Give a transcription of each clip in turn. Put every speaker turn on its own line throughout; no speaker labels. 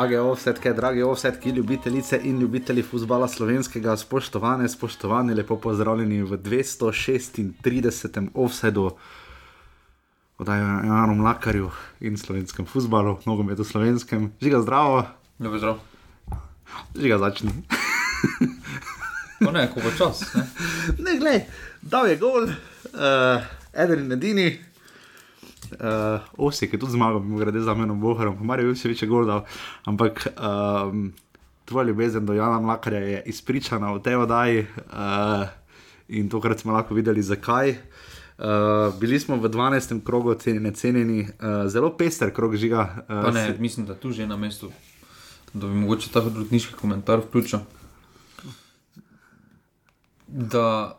Drage ovsetke, drage ovsetke, ljubitelice in ljubitelji futbola slovenskega, spoštovane, spoštovani, lepo pozdravljeni v 236. offsetu, oddajo Janu Mlakarju in slovenskem futbalu, nogometu slovenskem. Žiga zdravo.
Dobro, zdrav.
Žiga začni.
No ne, ko bo čas. Ne?
ne, glej, dal je gol, uh, eden in edini. Uh, Osik je tudi zmagal, gre za menom Boharom, Marijo je še gol dal. Ampak um, tvoja ljubezen do Jana Mlakarja je izpričana v tej oddaji uh, in tokrat smo lahko videli, zakaj. Uh, bili smo v 12. krogu, cenjeni, cenjeni, uh, zelo pester krog žiga.
Uh, ne, si... mislim, da tu že na mestu, da bi mogoče ta hodniški komentar vključil. Da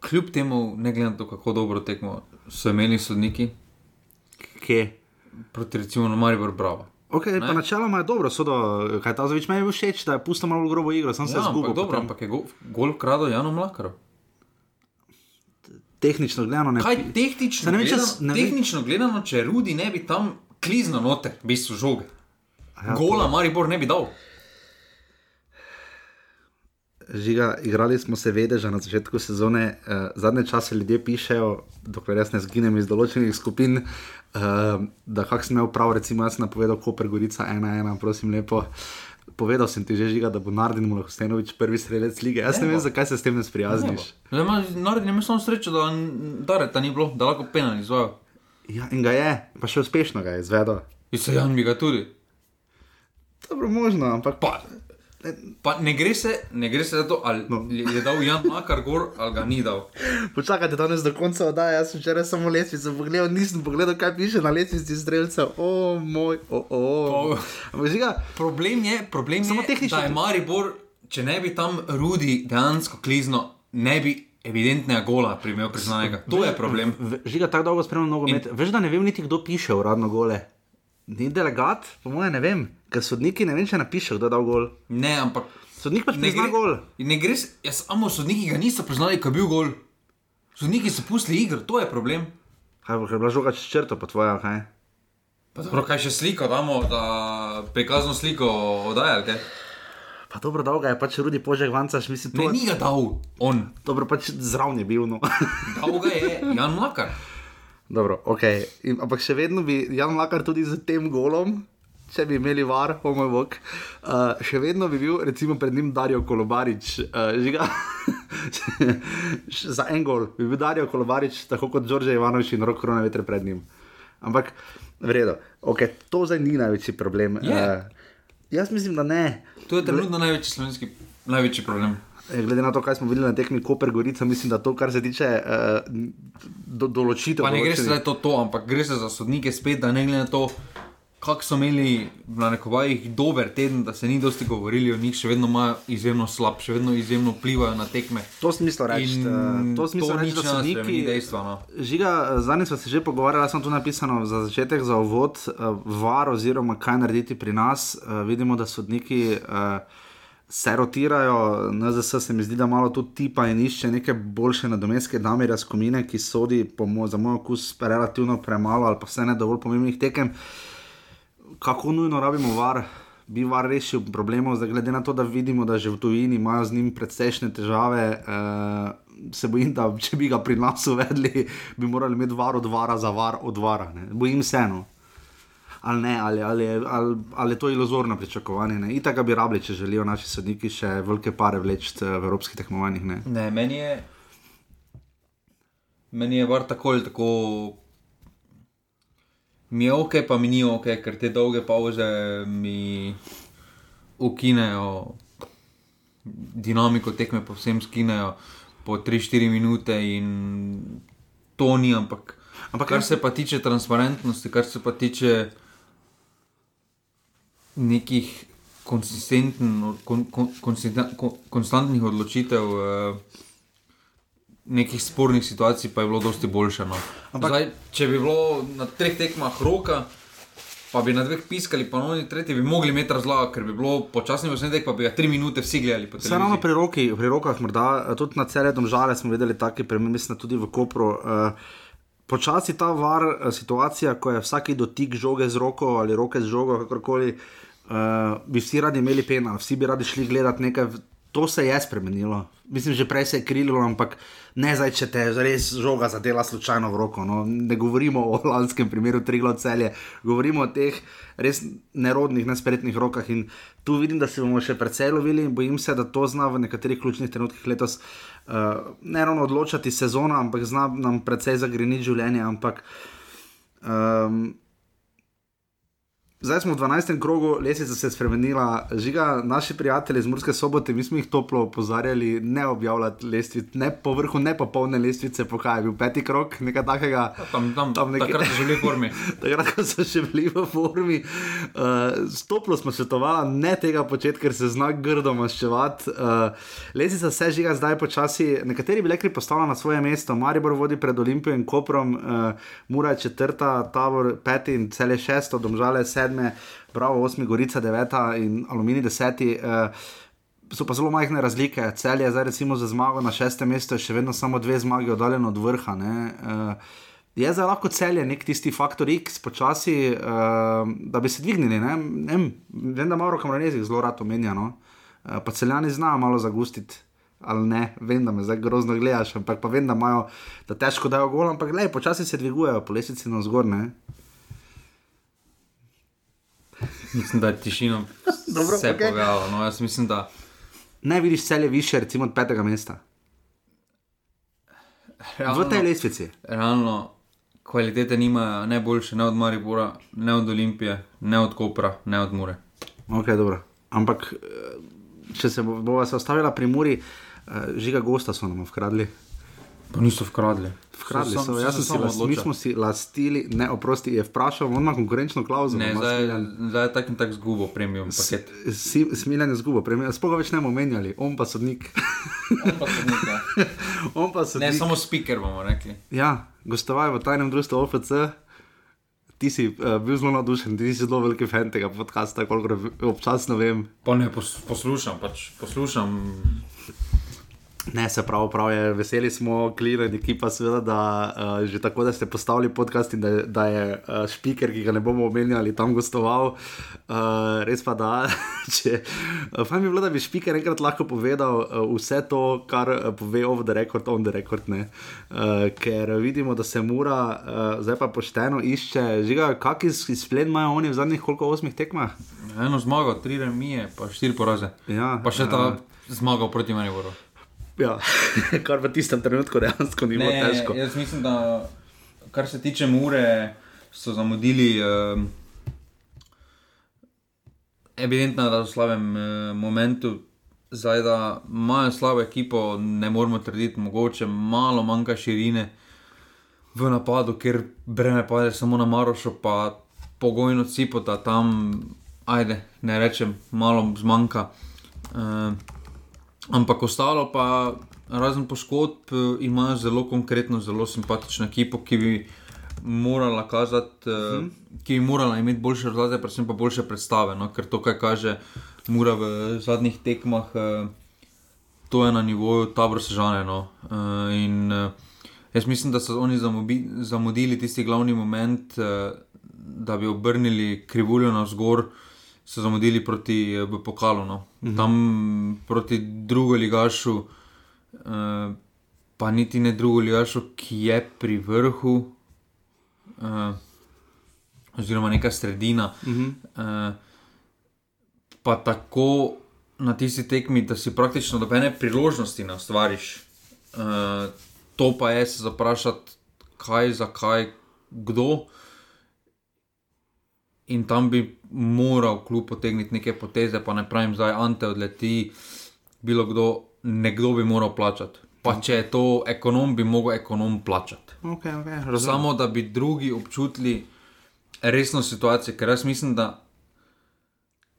kljub temu, ne glede na to, kako dobro tekmo, so imeli sodniki,
Kje?
proti recimo Maribor Bravo.
Okay, pa načeloma je dobro, sodo, kaj ta zveč meni všeč, da je pusto malo grobo igro, sem se
Ja,
zgubil.
ampak dobro, ampak je gol, gol krado Janu Mlakaru.
Tehnično gledano ne.
Kaj tehnično,
ne
gledano,
s- ne
tehnično gledano, če Rudi ne bi tam kliznil noter, v bistvu žoge.
Ja,
Gola Maribor ne bi dal.
Žiga, igrali smo se vedeža na začetku sezone, uh, zadnje čase ljudje pišejo, dokler jaz ne zginem iz določenih skupin, uh, da kak sem imel prav, recimo jaz sem napovedal Koper Gorica 1-1, prosim lepo. Povedal sem ti že, Žiga, da bo Nardin Mulahostenovič prvi strelec lige. Jaz ne,
Ne
vem, zakaj se s tem ne sprijazniš.
Naredi ima samo srečo, da Dareta ni bilo, da lahko penal izvajo.
Ja, in ga je, pa še uspešno ga je izvedel.
In se Jan bi ga tudi.
Dobro, možno, ampak
Pa, pa ne, gre se, ne gre se za to, ali no. je dal Jan Makar gor, ali ga ni dal.
Počakajte danes do konca oddaje, jaz sem včeraj samo lestvico pogledal, nisem pogledal, kaj piše na lestvici strelcev. O moj, o, o.
O.
Ampak žiga,
Problem je, problem
Samo
je
tehnično
da je Maribor, če ne bi tam Rudi dejansko klizno, ne bi evidentnega gola primel priznanega. To je problem.
žiga tako dolgo spremljam nogomet. In... Veš, da ne vem niti kdo piše uradno gole. Ni delegat, po mojem ne vem, ker sodniki ne vem, če napišejo, kdo je dal gol.
Ne, ampak
Sodnik pač
ne gre,
gol.
ne gre, se- ja, samo sodniki ga niso priznali, ko je bil gol. Sodniki so pustili igro, to je problem.
Kaj bo, ker je bila žoga čez črto, pa tvoja, kaj?
Pa dobro, kaj še sliko damo, da prikazno sliko oddaja, kaj?
Pa dobro, dolga je pač Rudi Požek Vancaš, mislim, to
Ne,
je
ni ga dal, on.
dobro, pač zraven je bil. No.
Dal ga je Jan Makar.
Dobro, ok. In, ampak še vedno bi Jan Lakar tudi z tem golom, če bi imeli var, o moj bog, uh, še vedno bi bil, recimo, pred njim Darijo Kolobarič, uh, žiga. Za en gol bi bil Darijo Kolobarič, tako kot Đorđe Ivanovič in Rok Krona vetre pred njim. Ampak, v redu, okay, to zdaj ni največji problem.
Je.
Uh, jaz mislim, da ne.
To je trenutno največji slovenski, največji problem.
Eh, Glede na to, kaj smo videli na tekmi Koper Gorica, mislim, da to, kar se tiče uh, do, določitev.
Pa ne gre se
določenih-
za to, to, ampak gre se za sodnike spet, da ne glede na to, kako so imeli na nekovajih dober teden, da se ni dosti govorili o njih, še vedno imajo izjemno slab, še vedno izjemno vplivajo na tekme.
To smisel reči.
In
eh, To smisel reči, da so neki.
dejstva. No.
Žiga, zadnjič smo se že pogovarjali, sem tu napisano za začetek, za uvod, uh, var oziroma kaj narediti pri nas. Uh, vidimo, da sodniki uh, se rotirajo, NZS se mi zdi, da malo tu tipa in išče neke boljše nadomestke, Damira Skomine, ki sodi mo za moj okus relativno premalo ali pa vse ne dovolj pomembnih tekem. Kako nujno rabimo var? Bi var rešil problemov, zdaj glede na to, da vidimo, da že v tujini imajo z njim precejšnje težave. Uh, se bojim, da če bi ga pri nas uvedli, bi morali imeti var od vara za var od vara. Ne. Bojim se eno. Ali ne, ali, ali, ali, ali je to iluzorno pričakovanje. ne. Itak bi rabili, če želijo naši sodniki še velike pare vleči v evropskih tekmovanjih. Ne.
Ne, meni je. Meni je var tako ali tako. Mi je ok, pa mi ni ok, ker te dolge pauze mi ukinejo dinamiko tekme, povsem skinejo po 3-4 minute in to ni, ampak.
Ampak
kar se pa tiče transparentnosti, kar se pa tiče nekih konsistenten, kon, kon, kon, konstantnih odločitev, eh, nekih spornih situacij, pa je bilo dosti boljše. No.
Ampak-
Zdaj, če bi bilo na treh tekmah roka, pa bi na dveh piskali, pa na tretji bi mogli imeti razlago, ker bi bilo počasni posnetek, pa bi ga tri minute vsi gledali.
Vse ravno pri, roki, pri rokah, morda eh, tudi na celem žale smo videli take primere, mislim, tudi v Kopru. Uh, počasi ta var eh, situacija, ko je vsaki dotik žoge z roko ali roke z žogo, kakorkoli, uh, bi vsi radi imeli penal, vsi bi radi šli gledati nekaj. To se je spremenilo. Mislim, že prej se je krilo, ampak ne zdaj, če te res žoga zadela slučajno v roko. No. Ne govorimo o lanskem primeru Triglo celje, govorimo o teh res nerodnih, nespretnih rokah. In tu vidim, da se bomo še precej lovili in bojim se, da to zna v nekaterih ključnih trenutkih letos uh, ne ravno odločati sezona, ampak zna nam precej zagreniti življenje. Ampak, um, Zdaj smo v 12. krogu, lesnica se je spremenila, žiga naši prijatelji iz Murske sobote, mi smo jih toplo opozarjali, ne objavljati lestvic, ne po vrhu, ne popolne lestvice, pokaj je bil peti krok, nekaj takega.
Ja, tam, tam, tam nekaj... Takrat so že bili v formi.
takrat so še bili v formi. Uh, toplo smo svetovali, ne tega početi, ker se zna grdo maščevati. Uh, lesnica se žiga zdaj počasi, nekateri bi rekli, postavlja na svoje mesto, Maribor vodi pred Olimpijo in Koprom, uh, Mura je četrta, Tabor peti in cele šesto, domžale sedem sedme, pravi osmi, Gorica deveta in Alumini deseti. Uh, So pa zelo majhne razlike. Cel je zdaj, recimo, za zmago na šestem mestu, še vedno samo dve zmagi oddaljen od vrha. Uh, je zdaj lahko cel je nek tisti faktor X, počasi, uh, da bi se dvignili. Ne? Ne, vem, da malo kamranezih zelo rad omenja. No? Uh, pa celjani znajo malo zagustiti. Ali ne, vem, da me zdaj grozno gledaš, ampak pa vem, da imajo, da težko dajo gol, ampak le, počasi se dvigujejo, po lesici na zgor.
Mislim, da je tišina vse okay. povedala. No, jaz mislim, da.
Ne vidiš cele više, recimo od petega mesta. Realno, v tej lestvici.
Realno, kvalitete nimajo ne boljše, ne od Maribora, ne od Olimpije, ne od Kopra, ne od Mure.
Ok, dobro. Ampak, če se bo, bo se ostavila pri Muri, eh, žiga gosta so nam ukradli.
Pa niso vkradli.
Vkradli so, so, jaz sem se lastili, mi smo si lastili, ne oprosti, je vprašal, on ima konkurenčno klauzulo.
Ne, zdaj, zdaj je tak in tak zgubo premium paket.
Smiljen je zgubo premium, spoga več ne bomo menjali, on pa sodnik.
on pa sodnik, ja.
on pa sodnik.
Ne, samo speaker bomo rekli.
Ja, gostovaj v tajnem društvu OFC. Ti si uh, bil zelo navdušen, ti si zelo veliki fan tega podcasta, koliko občasno vem.
Pa ne pos, poslušam, pač poslušam.
Ne, se pravi, prav je, veseli smo, klirani ekipa, seveda, da uh, že tako, da ste postavili podcast in da, da je uh, špiker, ki ga ne bomo omenjali, tam gostoval. Uh, res pa da, če. Uh, fajn bi bilo, da bi špiker enkrat lahko povedal uh, vse to, kar uh, pove off the record, on the record. Uh, ker vidimo, da se mora, uh, zdaj pa pošteno išče. Žiga, kakšen izplen imajo oni v zadnjih koliko osmih tekmah?
Eno zmago, tri remije, pa štiri poraze.
Ja,
pa še ta uh, zmaga proti Mariboru.
Ja, kar v tistem trenutku dejansko ni bilo težko.
Jaz mislim, da kar se tiče Mure, so zamudili. Uh, Evidentno da so v slabem uh, momentu, zdaj da imajo slabo ekipo, ne moremo trditi, mogoče malo manjka širine v napadu, ker breme pade samo na Marošo, pa pogojno cipo, da tam, ajde, ne rečem, malo zmanjka. Uh, Ampak ostalo pa, razen poškodb, ima zelo konkretno, zelo simpatično ekipo, ki bi morala kazati, uh -huh. ki bi morala imeti boljše rezultate, predvsem pa boljše predstave. No? Ker to, kar kaže Mura v zadnjih tekmah, uh, to je na nivoju tabor sežane. No? Uh, in uh, jaz mislim, da so oni zamudili tisti glavni moment, uh, da bi obrnili krivuljo na vzgor so zamudili proti uh, pokalu. No. Mhm. Tam proti drugo ligašu, uh, pa niti ne drugo ligašu, ki je pri vrhu, uh, oziroma neka sredina. -huh. uh, pa tako na tisti tekmi, da si praktično dobene priložnosti na stvariš. Uh, to pa je se zaprašati, kaj, zakaj, kdo in tam bi moral kljub potegniti neke poteze, pa ne pravim, zdaj Ante odleti, bilo kdo, nekdo bi moral plačati. Pa če je to ekonom, bi mogel ekonom plačati.
Okay, okay,
Samo da bi drugi občutili resno situacijo, ker jaz mislim, da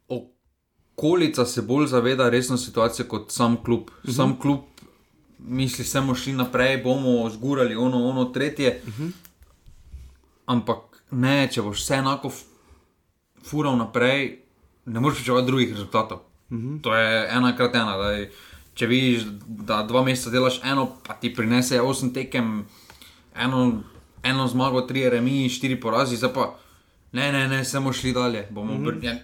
okolica se bolj zaveda resno situacijo kot sam klub. Uh mhm. -huh. Sam klub misli, da bomo šli naprej, bomo zgurali ono, ono, tretje. Uh mhm. -huh. Ampak ne, če boš vse enako fural naprej, ne moreš pričakovati drugih rezultatov. Mm -hmm. To je ena krat ena. Daj, če vidiš, da dva meseca delaš eno, pa ti prinese osem tekem, eno eno zmago, tri remi, štiri porazi, zdaj pa ne, ne, ne, samo šli dalje. Bomo mm -hmm. ja,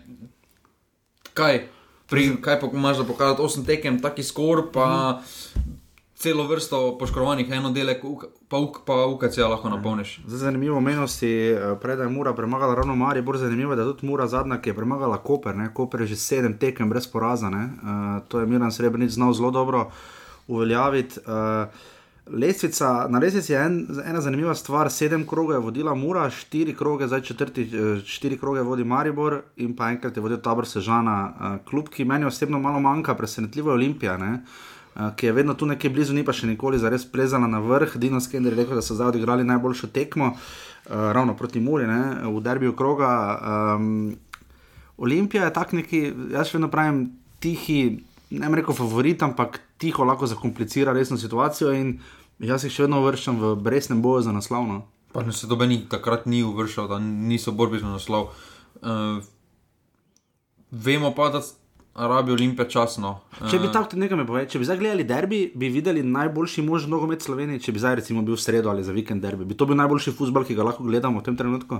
kaj, pri, kaj pa imaš za pokazati, osem tekem, taki skor, pa mm -hmm. Celo vrsto poškodovanih, eno dele, pa, pa UKC lahko napolniš.
Zdaj, zanimivo menosti, eh, predaj Mura premagala ravno Mari, bolj zanimivo je, da tudi Mura zadnja, ki je premagala Koper, ne? Koper je že sedem tekem brez poraza, uh, to je Miran Srebrenic znal zelo dobro uveljaviti. Uh, Lesvica, na lesvici je en, ena zanimiva stvar. Sedem krogov je vodila Mura, štiri kroge, zdaj četrti, štiri kroge vodi Maribor in pa enkrat je vodil tabor Sežana. Uh, klub, ki meni osebno malo manjka, presenetljivo je Olimpija, ne? uh, ki je vedno tu nekje blizu, ni pa še nikoli zares plezala na vrh. Dino Skender je rekel, da so zdaj odigrali najboljšo tekmo, uh, ravno proti Muri, ne? v derbiju kroga. Um, Olimpija je tak neki, jaz še vedno pravim, tihi ne reko favorit, ampak tiho lahko zakomplicira resno situacijo. In jaz jih še vedno vršam v resnem boju za naslov. No.
Pa ne se dobe ni takrat ni uvršal, da niso borbi za naslov. Uh, vemo pa, da rabi Olimpija časno.
Če bi tako nekaj me povedal, če bi zdaj gledali derbi, bi videli najboljši mož nogomet Slovenije, če bi zdaj recimo bil v sredo ali za vikend derbi. Bi to bil najboljši futbol, ki ga lahko gledamo v tem trenutku?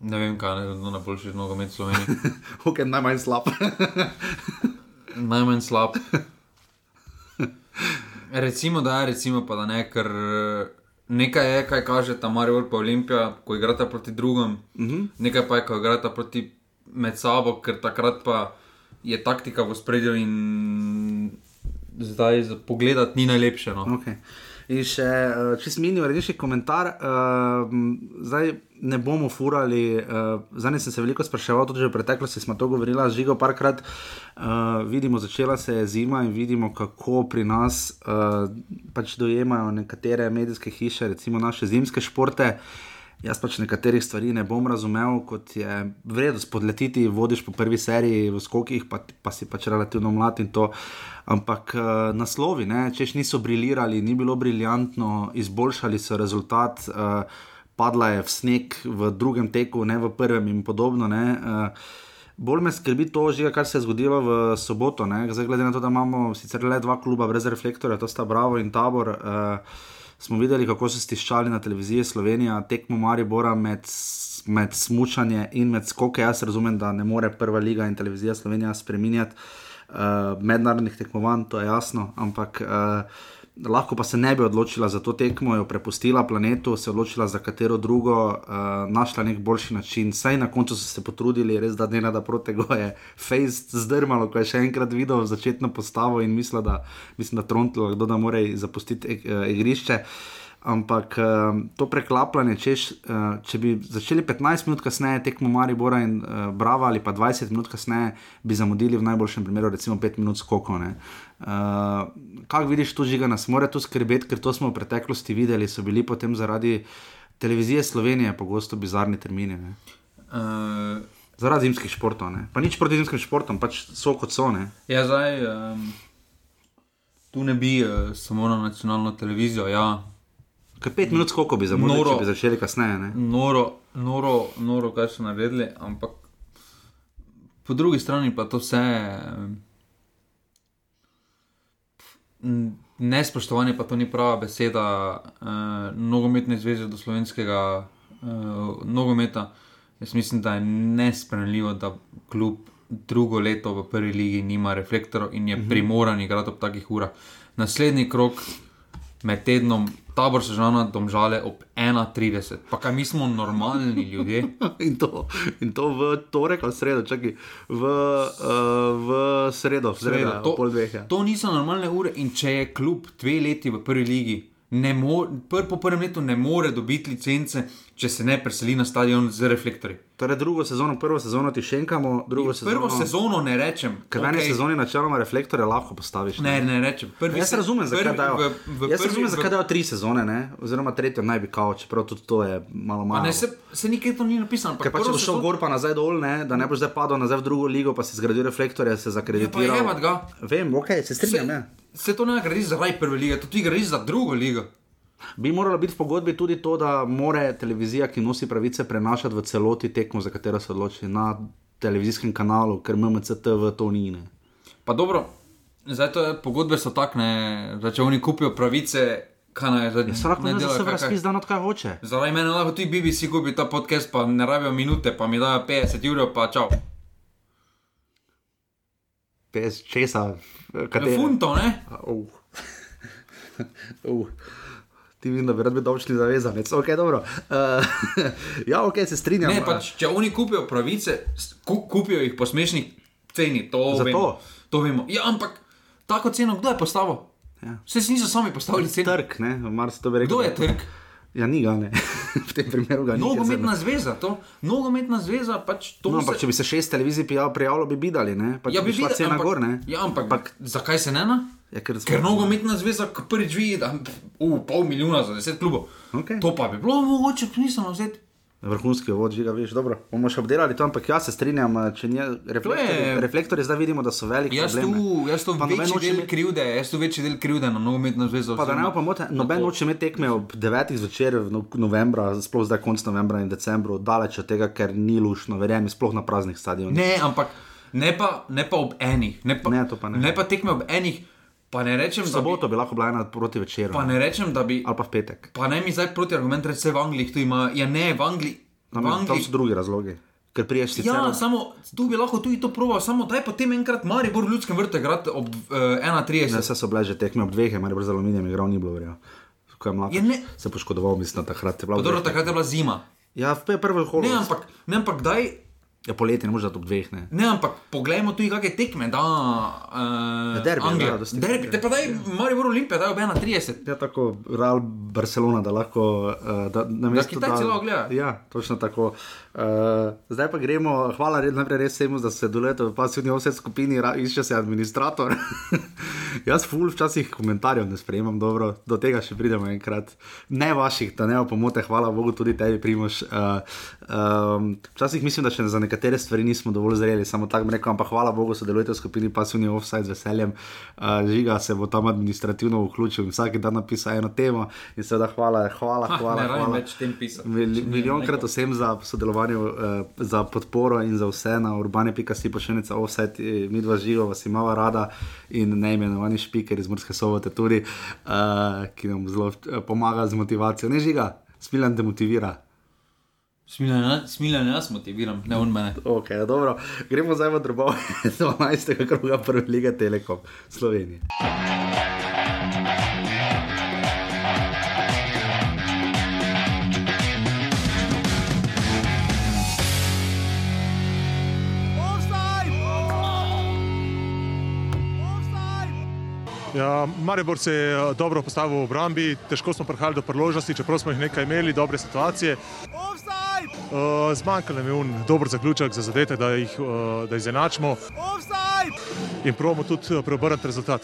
Ne vem, kaj je na najboljši nogomet Slovenije.
ok, najmanj slab.
najmanj slab. Recimo, da je, recimo pa da ne, ker nekaj je, kaj kaže ta Marijo pa Olimpija, ko igrata proti drugom, uh
Mhm.
-huh. nekaj pa je, ko igrata proti med sabo, ker takrat pa je taktika v spredju in zdaj za pogledati ni najlepše. No.
Okay. In še, uh, če smenijo, reči komentar. Uh, zdaj ne bomo furali, uh, zdaj sem se veliko spraševal, tudi v preteklosti smo to govorili, žigo parkrat. Uh, vidimo, začela se je zima in vidimo, kako pri nas uh, pač dojemajo nekatere medijske hiše, recimo naše zimske športe. Jaz pač nekaterih stvari ne bom razumel, kot je vredno spodletiti, vodiš po prvi seriji v skokih, pa, pa si pač relativno mlad in to. Ampak uh, naslovi, ne, češ niso briljirali, ni bilo briljantno, izboljšali so rezultat, uh, padla je v sneg v drugem teku, ne v prvem in podobno. Ne, uh, Bolj me skrbi to, že, kar se je zgodilo v soboto. Ne. Zdaj, glede na to, da imamo sicer le dva kluba brez reflektorja, to sta Bravo in Tabor. Uh, smo videli, kako so stiščali na televiziji Slovenija, tekmo Maribora med, med smučanjem in med skoke. Jaz razumem, da ne more prva liga in televizija Slovenija spremenjati uh, mednarodnih tekmovanj, to je jasno, ampak uh, lahko pa se ne bi odločila za to tekmo, jo prepustila planetu, se odločila za katero drugo, uh, našla nek boljši način. Saj na koncu so se potrudili, res da ne da proti go je face zdrmalo, ko je še enkrat videl začetno postavo in mislil, da, mislim, da Trontlo, kdo da mora zapustiti uh, igrišče. Ampak uh, to preklapljanje, češ, uh, če bi začeli 15 minut kasneje tekmo Maribora in uh, Brava ali pa 20 minut kasneje, bi zamudili v najboljšem primeru, recimo 5 minut skoko. Uh, Kaj vidiš tu, žiga nas mora tu skrbeti, ker to smo v preteklosti videli, so bili potem zaradi televizije Slovenije pogosto bizarni termini.
Uh,
zaradi zimskih športov, ne? pa nič proti zimskim športom, pač so kot so. Ne?
Ja, zdaj. Um, tu ne bi uh, samo na nacionalno televizijo. Ja.
Ker pet minut skoko bi zamudili, če bi začeli kasneje. Ne?
Noro, noro, noro, kaj so naredili, ampak po drugi strani pa to vse. Nespoštovanje pa to ni prava beseda eh, nogometne zveze do slovenskega eh, nogometa. Jaz mislim, da je nespremljivo, da kljub drugo leto v prvi ligi nima reflektorov in je primoran igrati ob takih urah. Naslednji krok med tednom tabor se žala domžale ob 31, pa kaj mi smo normalni ljudje.
in, to, in to v torek ali sredo, čakaj, v, uh, v sredo, v sredo,
Sredo, to-
pol dveh. Ja.
To niso normalne ure in če je kljub dve leti v prvi ligi. ne mo- Pr, po prvem letu ne more dobiti licence, če se ne preseli na stadion z reflektorji.
Torej, drugo sezono, prvo sezono ti šenkamo, drugo sezono.
Prvo sezono ne rečem.
Ker v eni sezoni načeloma reflektore lahko postaviš.
Ne, ne rečem. Prvi
Jaz
se-
razumem, zakaj
prvi-
dajo.
v- v
Jaz
prvi-
razumem,
v-
zakaj dajo tri sezone, ne? oziroma tretjo naj bi kao, čeprav tudi to je malo.
Ne, se, se nikjer to ni napisano.
Ker pa če boš šel
sezono-
gor pa nazaj dol, ne? da ne boš zdaj padel nazaj v drugo ligo, pa si zgradil reflektorje, se
Ja,
zakreditiral.
ga.
Vem, ok, se strinjam. ja.
Se to ne gradiš zaradi prve lige, to ti gradiš za drugo ligo.
Bi moralo biti v pogodbi tudi to, da more televizija, ki nosi pravice, prenašati v celoti tekmo, za katero se odloči na televizijskem kanalu, ker MMCTV to ni. Ne.
Pa dobro, zdaj to je, pogodbe so takne, da če oni kupijo pravice, Kaj naj zdaj?
Se lahko
ne dela,
se
kaj- kaj-
razpis dan, od kaj hoče.
Zaradi mene lahko tudi BBC kupi ta podcast, pa ne rabijo minute, pa mi dajo 50 ur, pa čau.
PS česa,
Ja,
katero.
funto, ne?
Uh. uh. Ti vidim, da bi rad bil davčni zavezanec. Okay, dobro. uh, ja, ok, se strinjam.
Ne, pač, če oni kupijo pravice, ku, kupijo jih po smešni ceni, to
Zato.
vemo. To vemo. Ja, ampak tako ceno, kdo je postavil?
Ja.
Vse si niso sami postavili ceno.
Trg, ne, Mars to bi rekel.
Kdo je
da-
trg?
Ja, ni ga, ne. v tem primeru ga ni.
Nogometna zveza, to. Nogometna zveza, pač to.
No, ampak če bi se šest televizij prijav- prijavilo, bi videli, ne? Pač
ja, bi videl,
cena
ampak,
gor, ne?
Ja, ampak,
Ampak-
zakaj se ne na?
Ja, ker,
Ker nogometna zveza ko prvič vidi, da je pol milijona za deset klubov.
Okej.
To pa bi bilo mogoče, nisem vzeti.
Vrhunski vod, žiga, veš, dobro. Bomo še obdelali to, ampak jaz se strinjam, če ni reflektorji,
je-
reflektorji zdaj vidimo, da so veliki.
Jaz tu,
ne.
jaz tu
Pa
večji del
imeti-
krivde, jaz tu večji del krivde na nogometno zvezo.
Pa da ne
oziroma-
pomote, noben noče imeti tekme ob 9. zvečer no- novembra, sploh zdaj konc novembra in decembru, daleč od tega, ker ni lušno, verjemi, sploh na praznih stadionih.
Ne, ampak ne pa, ne pa ob enih. Ne pa,
Ne, pa ne.
ne pa tekme ob enih. Pa ne rečem,
V
da bi,
bi lahko bila ena proti večeru.
pa ne rečem, da bi.
Ali pa v petek.
Pa ne mi zdaj proti argument reči, v Angliji to ima. Ja, ne, v Angliji. V
Tam, tam
Angliji
so drugi razlogi. Ker priješ sicer.
Ja, samo tu bi lahko tudi to proval, samo daj potem enkrat Maribor v ljudskem vrtu igrati ob uh, 1.30.
Ne, vse so bile že tekme ob dveh, ali pa z aluminijem igral ni bilo, verjel. Ko je mlad.
Ja, ne.
Se poškodoval, mislim, da takrat je bila.
Pa
ob
Dobro, takrat je bila zima.
Ja, v prvem holu.
Ne, ampak, ne, ampak daj.
Ja, poletje ne moreš dati ob dveh, ne.
Ne, ampak poglejmo tudi, kakšne tekme da uh,
Ja, derbi,
Anglija.
ja, dosti-
derbi, te pa daj Maribor Olimpija, daj ob 1.30.
Ja, tako Real Barcelona, da lahko. Uh, da, na mesto,
Kitajci lahko gledajo.
Ja, točno tako. Uh, zdaj pa gremo, hvala red, najprej res vsemu, da ste dolete v pasivni vse skupini, išče se administrator. Jaz ful včasih komentarjev ne sprejemam dobro, do tega še pridemo enkrat. Ne vaših, da ne bo pomote, hvala Bogu tudi tebi, Primoš. Uh, um, včasih mislim, da še za nekatere stvari nismo dovolj zreli, samo tako rekel, ampak hvala Bogu, sodelujete v skupini pasivni offside z veseljem. Uh, žiga se bo tam administrativno vključil in vsak dan napisal eno temo in seveda hvala, hvala, hvala.
rabim
hvala.
več tem pisati.
Mil, milijonkrat vsem za sodelovanje, uh, za podporo in za vse na urbane.si pošiljnica offset, eh, mi dva živo vas imamo rada in neimenovani špiker iz Murske sobote tudi, uh, ki nam zelo eh, pomaga z motivacijo. Ne žiga, smilan te motivira.
Smiljanje jaz motiviram, ne on mene.
Ok, dobro. Gremo zdaj v drobove 12. kroga prve lige Telekom Slovenije.
Ja, Maribor se je eh, dobro postavil v obrambi, težko smo prihajali do priložnosti, čeprav smo jih nekaj imeli, dobre situacije. Uh, zmanjkalo nam je un dober zaključek za zadetek, da jih uh, da izenačimo in pravimo tudi preobrniti rezultat.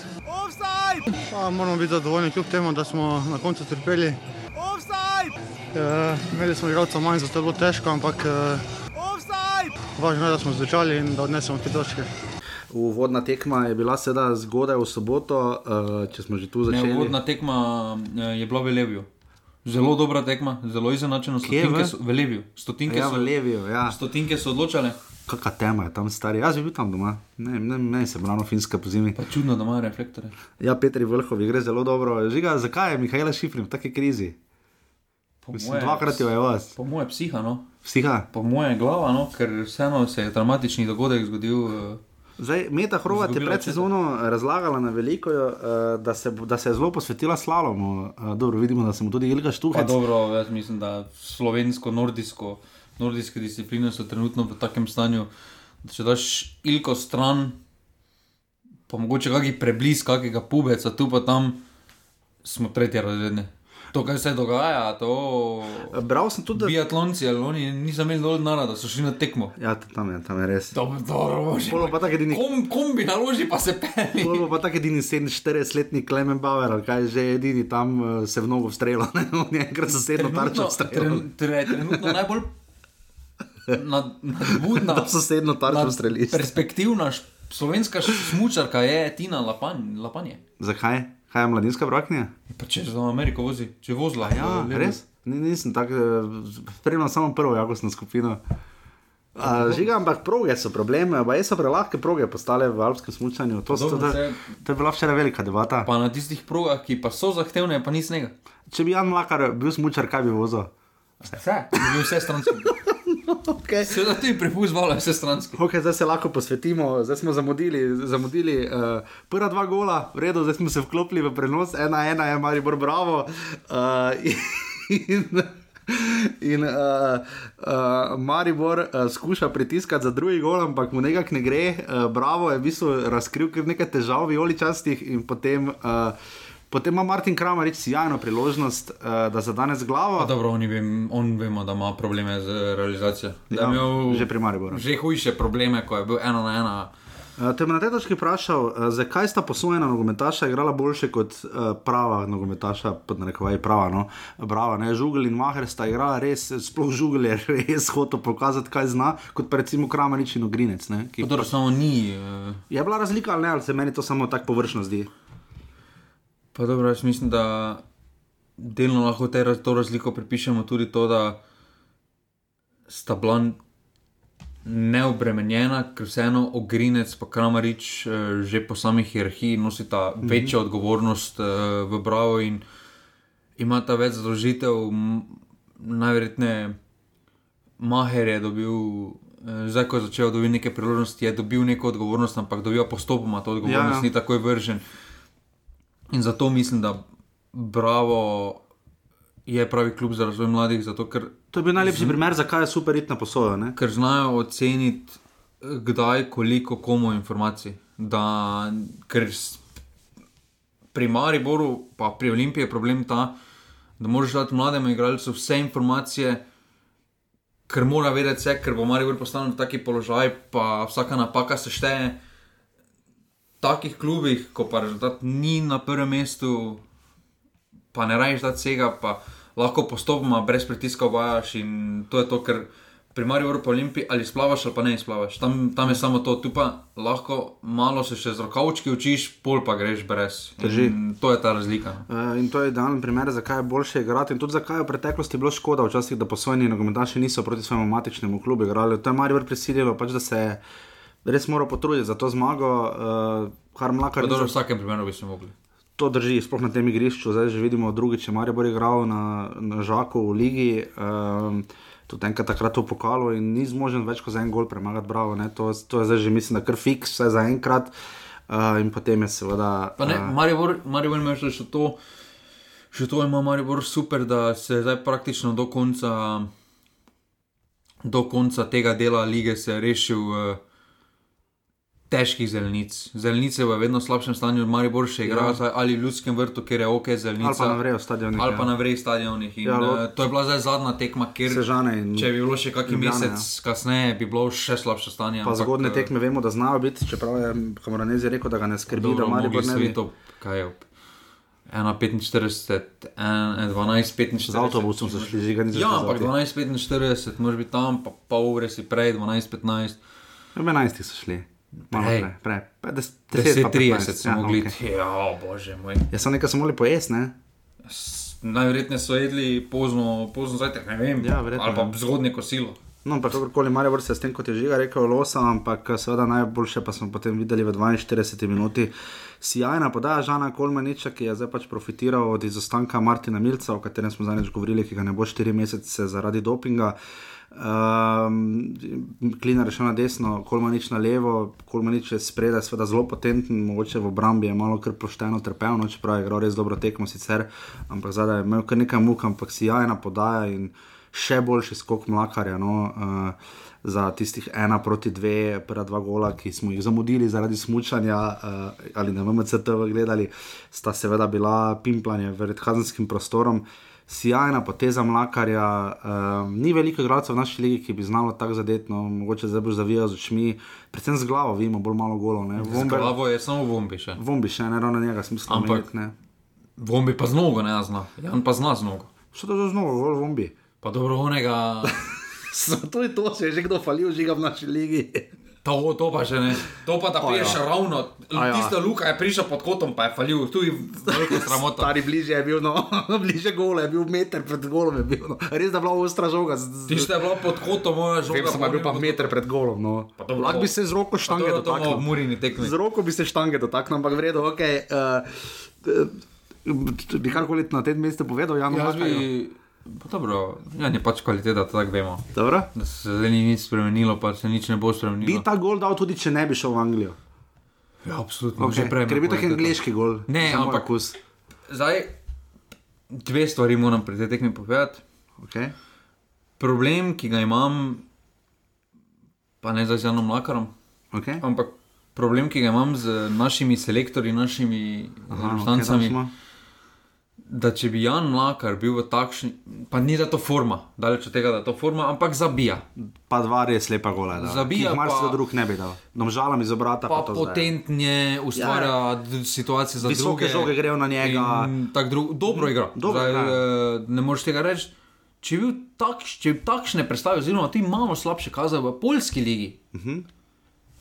Pa moramo biti zadovoljni kljub temu, da smo na koncu trpeli. E, imeli smo igralcev manj, zato je bilo težko, ampak e, važno je, da smo zdržali in da odnesemo te točke.
Uvodna tekma je bila seveda zgodaj v soboto, uh, če smo že tu
Ne,
začeli.
uvodna tekma eh, je bila v Leviju. Zelo dobra tekma, zelo izenačena. Stotinke so v Leviju. Stotinke,
Ja,
so,
v Leviju, ja.
stotinke so odločale.
Kakšna tema je tam stari? Jaz bi bil tam doma, ne, ne, ne se brano finska po zimi.
Pa čudno, da imajo reflektore.
Ja, Petri Vrhovi gre zelo dobro. Žiga, zakaj je Mihajla Šifrin v taki krizi?
Po
Mislim,
moje-
dvakrat jo je vas.
Po moje psiha, no.
Psiha.
Po moje glava, no, ker vseeno se je dramatični dogodek zgodil. eh,
Zdaj, Meta Hrovat je pred sezono razlagala na veliko, uh, da, se, da se je zelo posvetila slalomu. Uh, dobro, vidimo, da se mu tudi Ilga
Pa
Štuhec.
dobro, jaz mislim, da slovensko, nordijsko, nordijske discipline so trenutno v takem stanju, da če daš ilko stran, pa mogoče kakšen preblisk, kakega pubeca, tu pa tam smo tretje razredne. To, kar se dogaja, to.
Bral sem tudi, da
Biatlonci, ali oni niso imeli dovolj denarja, da so šli na tekmo.
ja, tam je, tam je res.
Dobro.
Polo pa tako edini,
Kom, kombi naloži, pa se peli.
polo pa tako edini 47-letni Klemen Bauer, ali kaj že edini tam uh, se v nogo strela, ne, on je enkrat sosedno tarčo strela.
tren, tre, trenutno najbolj nad- nadbudna.
Da sosedno tarčo
nad-
streliš.
Perspektivna slovenska smučarka je Tina Lapan, Lapanje.
Zakaj? Kaj je mladinska braknja?
Pa če za Ameriko vozi, če je vozila.
Ja,
v Levi.
res? Ni, nisem tako, eh, spremljal samo prvo jakostno skupino. Uh, žiga, ampak proge so problem, pa so prelahke proge postale v alpskem smutsanju. To, to, to, je bila včeraj velika debata.
Pa na tistih progah, ki pa so zahtevne, pa ni snega.
Če bi Jan Mlakar bil smučar, kaj bi vozil?
Vse. Bi bil vse stranski.
Okay.
Seveda tudi prepust vala vse stranski.
Okay, zdaj se lahko posvetimo, zdaj smo zamudili, zamudili uh, prva dva gola, v redu, zdaj smo se vklopili v prenos, ena, ena je Maribor Bravo. Uh, in in uh, uh, Maribor uh, skuša pritiskati za drugi gol, ampak mu nekako ne gre. Uh, Bravo je v bistvu razkril kar nekaj težav v Joličastih in potem. Uh, Potem ima Martin Kramarič sjajno priložnost, uh, da za danes glavo.
Pa dobro, oni vem, on vemo, da ima probleme z realizacijo. Da
Ja,
imel
že pri Mariboru.
Že hujše probleme, ko je bil ena na ena.
Uh, te me na tej točki vprašal, uh, zakaj sta posojena nogometaša igrala boljše kot uh, prava nogometaša, pod narekovaj prava. No? Brava, ne? Žugel in Maher sta igrala res, sploh žugel je res hotel pokazati, kaj zna, kot pa recimo Kramarič in Ogrinec. ne, ki
Dobro, samo ni. eh,
Je bila razlika ali ne, ali se meni to samo tako površno zdi?
Pa dobro, jaz mislim, da delno lahko te, raz- to razliko pripišemo tudi to, da sta bila neobremenjena, ker vseeno Ogrinec in Kramarič eh, že po sami hierarhiji nosita mm -hmm. večjo odgovornost eh, v Bravo in imata več zadolžitev, najverjetneje Maher je dobil. eh, Zdaj, ko je začel dobiti neke priložnosti, je dobil neko odgovornost, ampak dobiva postopoma to odgovornost,
Ja,
ja,
ja.
ja. ni takoj vržen. In zato mislim, da Bravo je pravi klub za razvoj mladih, zato ker,
To je bil najlepši primer, zakaj je super iti na posojo. Ne?
ker znajo oceniti, eh, kdaj, koliko komu informacij. Da, ker pri Mariboru, pa pri Olimpiji je problem ta, da moraš dati mlademu igralcu vse informacije. Ker mora vedeti vse, ker bo Maribor postavljen v taki položaj, pa vsaka napaka se šteje. V takih klubih, ko pa rezultat ni na prvem mestu, pa ne rajš dati vsega, pa lahko postopoma, brez pritiska vajaš. In to je to, ker pri Mariboru po Olimpiji ali splavaš ali pa ne splavaš. Tam, tam je samo to, tu pa lahko malo se še z rokavčki učiš, pol pa greš brez. To je ta razlika.
Uh, in to je idealen primer, zakaj je boljše igrati in tudi zakaj je v preteklosti bilo škoda, včasih, da posojeni nogometaši niso proti svojemu matičnemu klubu igrali. To je Marijo prisililo, pač, da se je res moral potruditi za to zmago, uh, kar mlaka
dobro, v vsakem primeru bi se mogli.
To drži, sploh na tem igrišču. Zdaj že vidimo drugič, če Marijo bo igral na, na Žaku v Ligi. Um, Tudi enkrat takrat v pokalu in ni zmožen več kot za en gol premagati, bravo. ne, To, to je zdaj že, mislim, da kar fiks, vse za enkrat. Uh, in potem je seveda.
Pa ne,
eh,
Maribor, Maribor ima še to, še to ima Maribor super, da se zdaj praktično do konca, do konca tega dela lige se je rešil uh, težkih zelenic. Zelenice v vedno slabšem stanju, Maribor še igra
Ja.
ja. ali v ljudskem vrtu, kjer je ok,
ali
zelenica.
pa na vrejo stadionih.
Ali pa
ja.
na vrej stadionih. In,
Ja, lo-
ja, uh, to je bila zdaj zadnja tekma, kjer
Sežane in
če bi bilo še kakšen mesec kasneje, bi bilo še slabše stanje.
Pa
ampak,
zgodne
eh,
tekme vemo, da znajo biti, čeprav je Kamoranezi rekel, da ga ne skrbi,
Dobro,
da Maribor ne bi.
svetu, kaj je. 1,45, 12,45.
Z avtobusom so šli, že niso
Ja, ampak 12,45, moraš biti tam, pa pol ure si prej, 12,15.
V 11 so šli. Pa des- 10 pa
10,30 so
ja,
mogli.
okej.
Okay. Ja, bože moj.
Ja, so nekaj so mogli pojesti, ne?
Najverjetneje so jedli pozno, pozno zajtrk, ne vem.
Ja, verjetno,
ali pa
ja.
zgodnje kosilo.
No, ampak kakorkoli Maribor se je s tem, kot je žiga rekel, losa, ampak seveda najboljše pa smo potem videli v 42 minuti. Sijajna podaja Žana Kolmaniča, ki je zdaj pač profitiral od izostanka Martina Milca, o katerem smo zadnjič govorili, ki ga ne bo 4 mesece zaradi dopinga. Um, Klinar je šel na desno, Kolmanič na levo, Kolmanič je spredaj, seveda zelo potenten, mogoče v obrambi je malo kar pošteno trpel, no, čeprav je igral res dobro tekmo sicer, ampak zadaj je imel kar nekaj muk, ampak sijajna podaja in še boljši skok mlakarja. No, uh, Za tistih ena proti dve, prva dva gola, ki smo jih zamudili zaradi smutanja uh, ali na MCTV gledali, sta seveda bila pimplanje pred kazenskim prostorom. Sijajna poteza mlakarja, uh, ni veliko igralcev v naši ligi, ki bi znalo tako zadeti, no, mogoče zdaj boš zavijal z očmi, predvsem z glavo, vidimo bolj malo golov. ne. Vomber-
Glavo je samo bombi še.
Vombi še ne ravno njega, smisel.
Ampak-
ne.
Bombi pa z nogo ne zna. Jan pa zna z nogo.
Što to že znovu, gol vombi?
Pa dobro, onega.
to je to, se je že kdo falil, žiga v naši ligi.
To, to pa že ne. To pa da
A ja.
piješ ravno.
Ja.
Tista luka je prišla pod kotom, pa je falil. Tu je veliko sramota.
Stari bližje je bil, no, bližje gole je bil, meter pred golom je bil. No. Res da je bila ostra žoga.
Tista je bila pod kotom, moja žoga.
Vem, sem bil pa meter pred golom. No. Lahko bi se z roko štange dotaknil. Z roko bi se štange dotaknil, ampak vredno, ok. Uh, bi karkoli na tem mestu povedal, Jan
Jaz bi. Pa dobro, ja, je pač kvaliteta, to tako vemo.
Dobro.
Da se zdaj ni nič spremenilo, pa se nič ne bo
Bi
spremenilo.
ta gol dal tudi, če ne bi šel v Anglijo.
Ja, absolutno.
Okay.
prej
Ker je bil tak angliški gol.
Ne,
za moj
ampak-
okus.
Zdaj, dve stvari moram pri tej tekmi povedati.
Okay.
Problem, ki ga imam, pa ne zdaj z Janom Lakarom,
Okay.
ampak problem, ki ga imam z našimi selektorji, našimi reprezentancami.
okay,
da če bi Jan Mlakar bil v takšni, pa ni da to forma, daleč od tega, da to forma, ampak zabija.
pa dva res lepa gola. Da.
Zabija
Mar se
pa-
drug ne bi dal. Domžalam iz obrata.
Pa
Pa
potentnje ustvarja ja, situacije za
Visoke
druge.
žoge grejo na njega.
tak Dru, dobro igra.
Dobro
Zdaj,
igra.
eh, ne moreš tega reči. Če bi bil takš, če bi takšne predstave, oziroma ti imamo slabše kaze v polski ligi,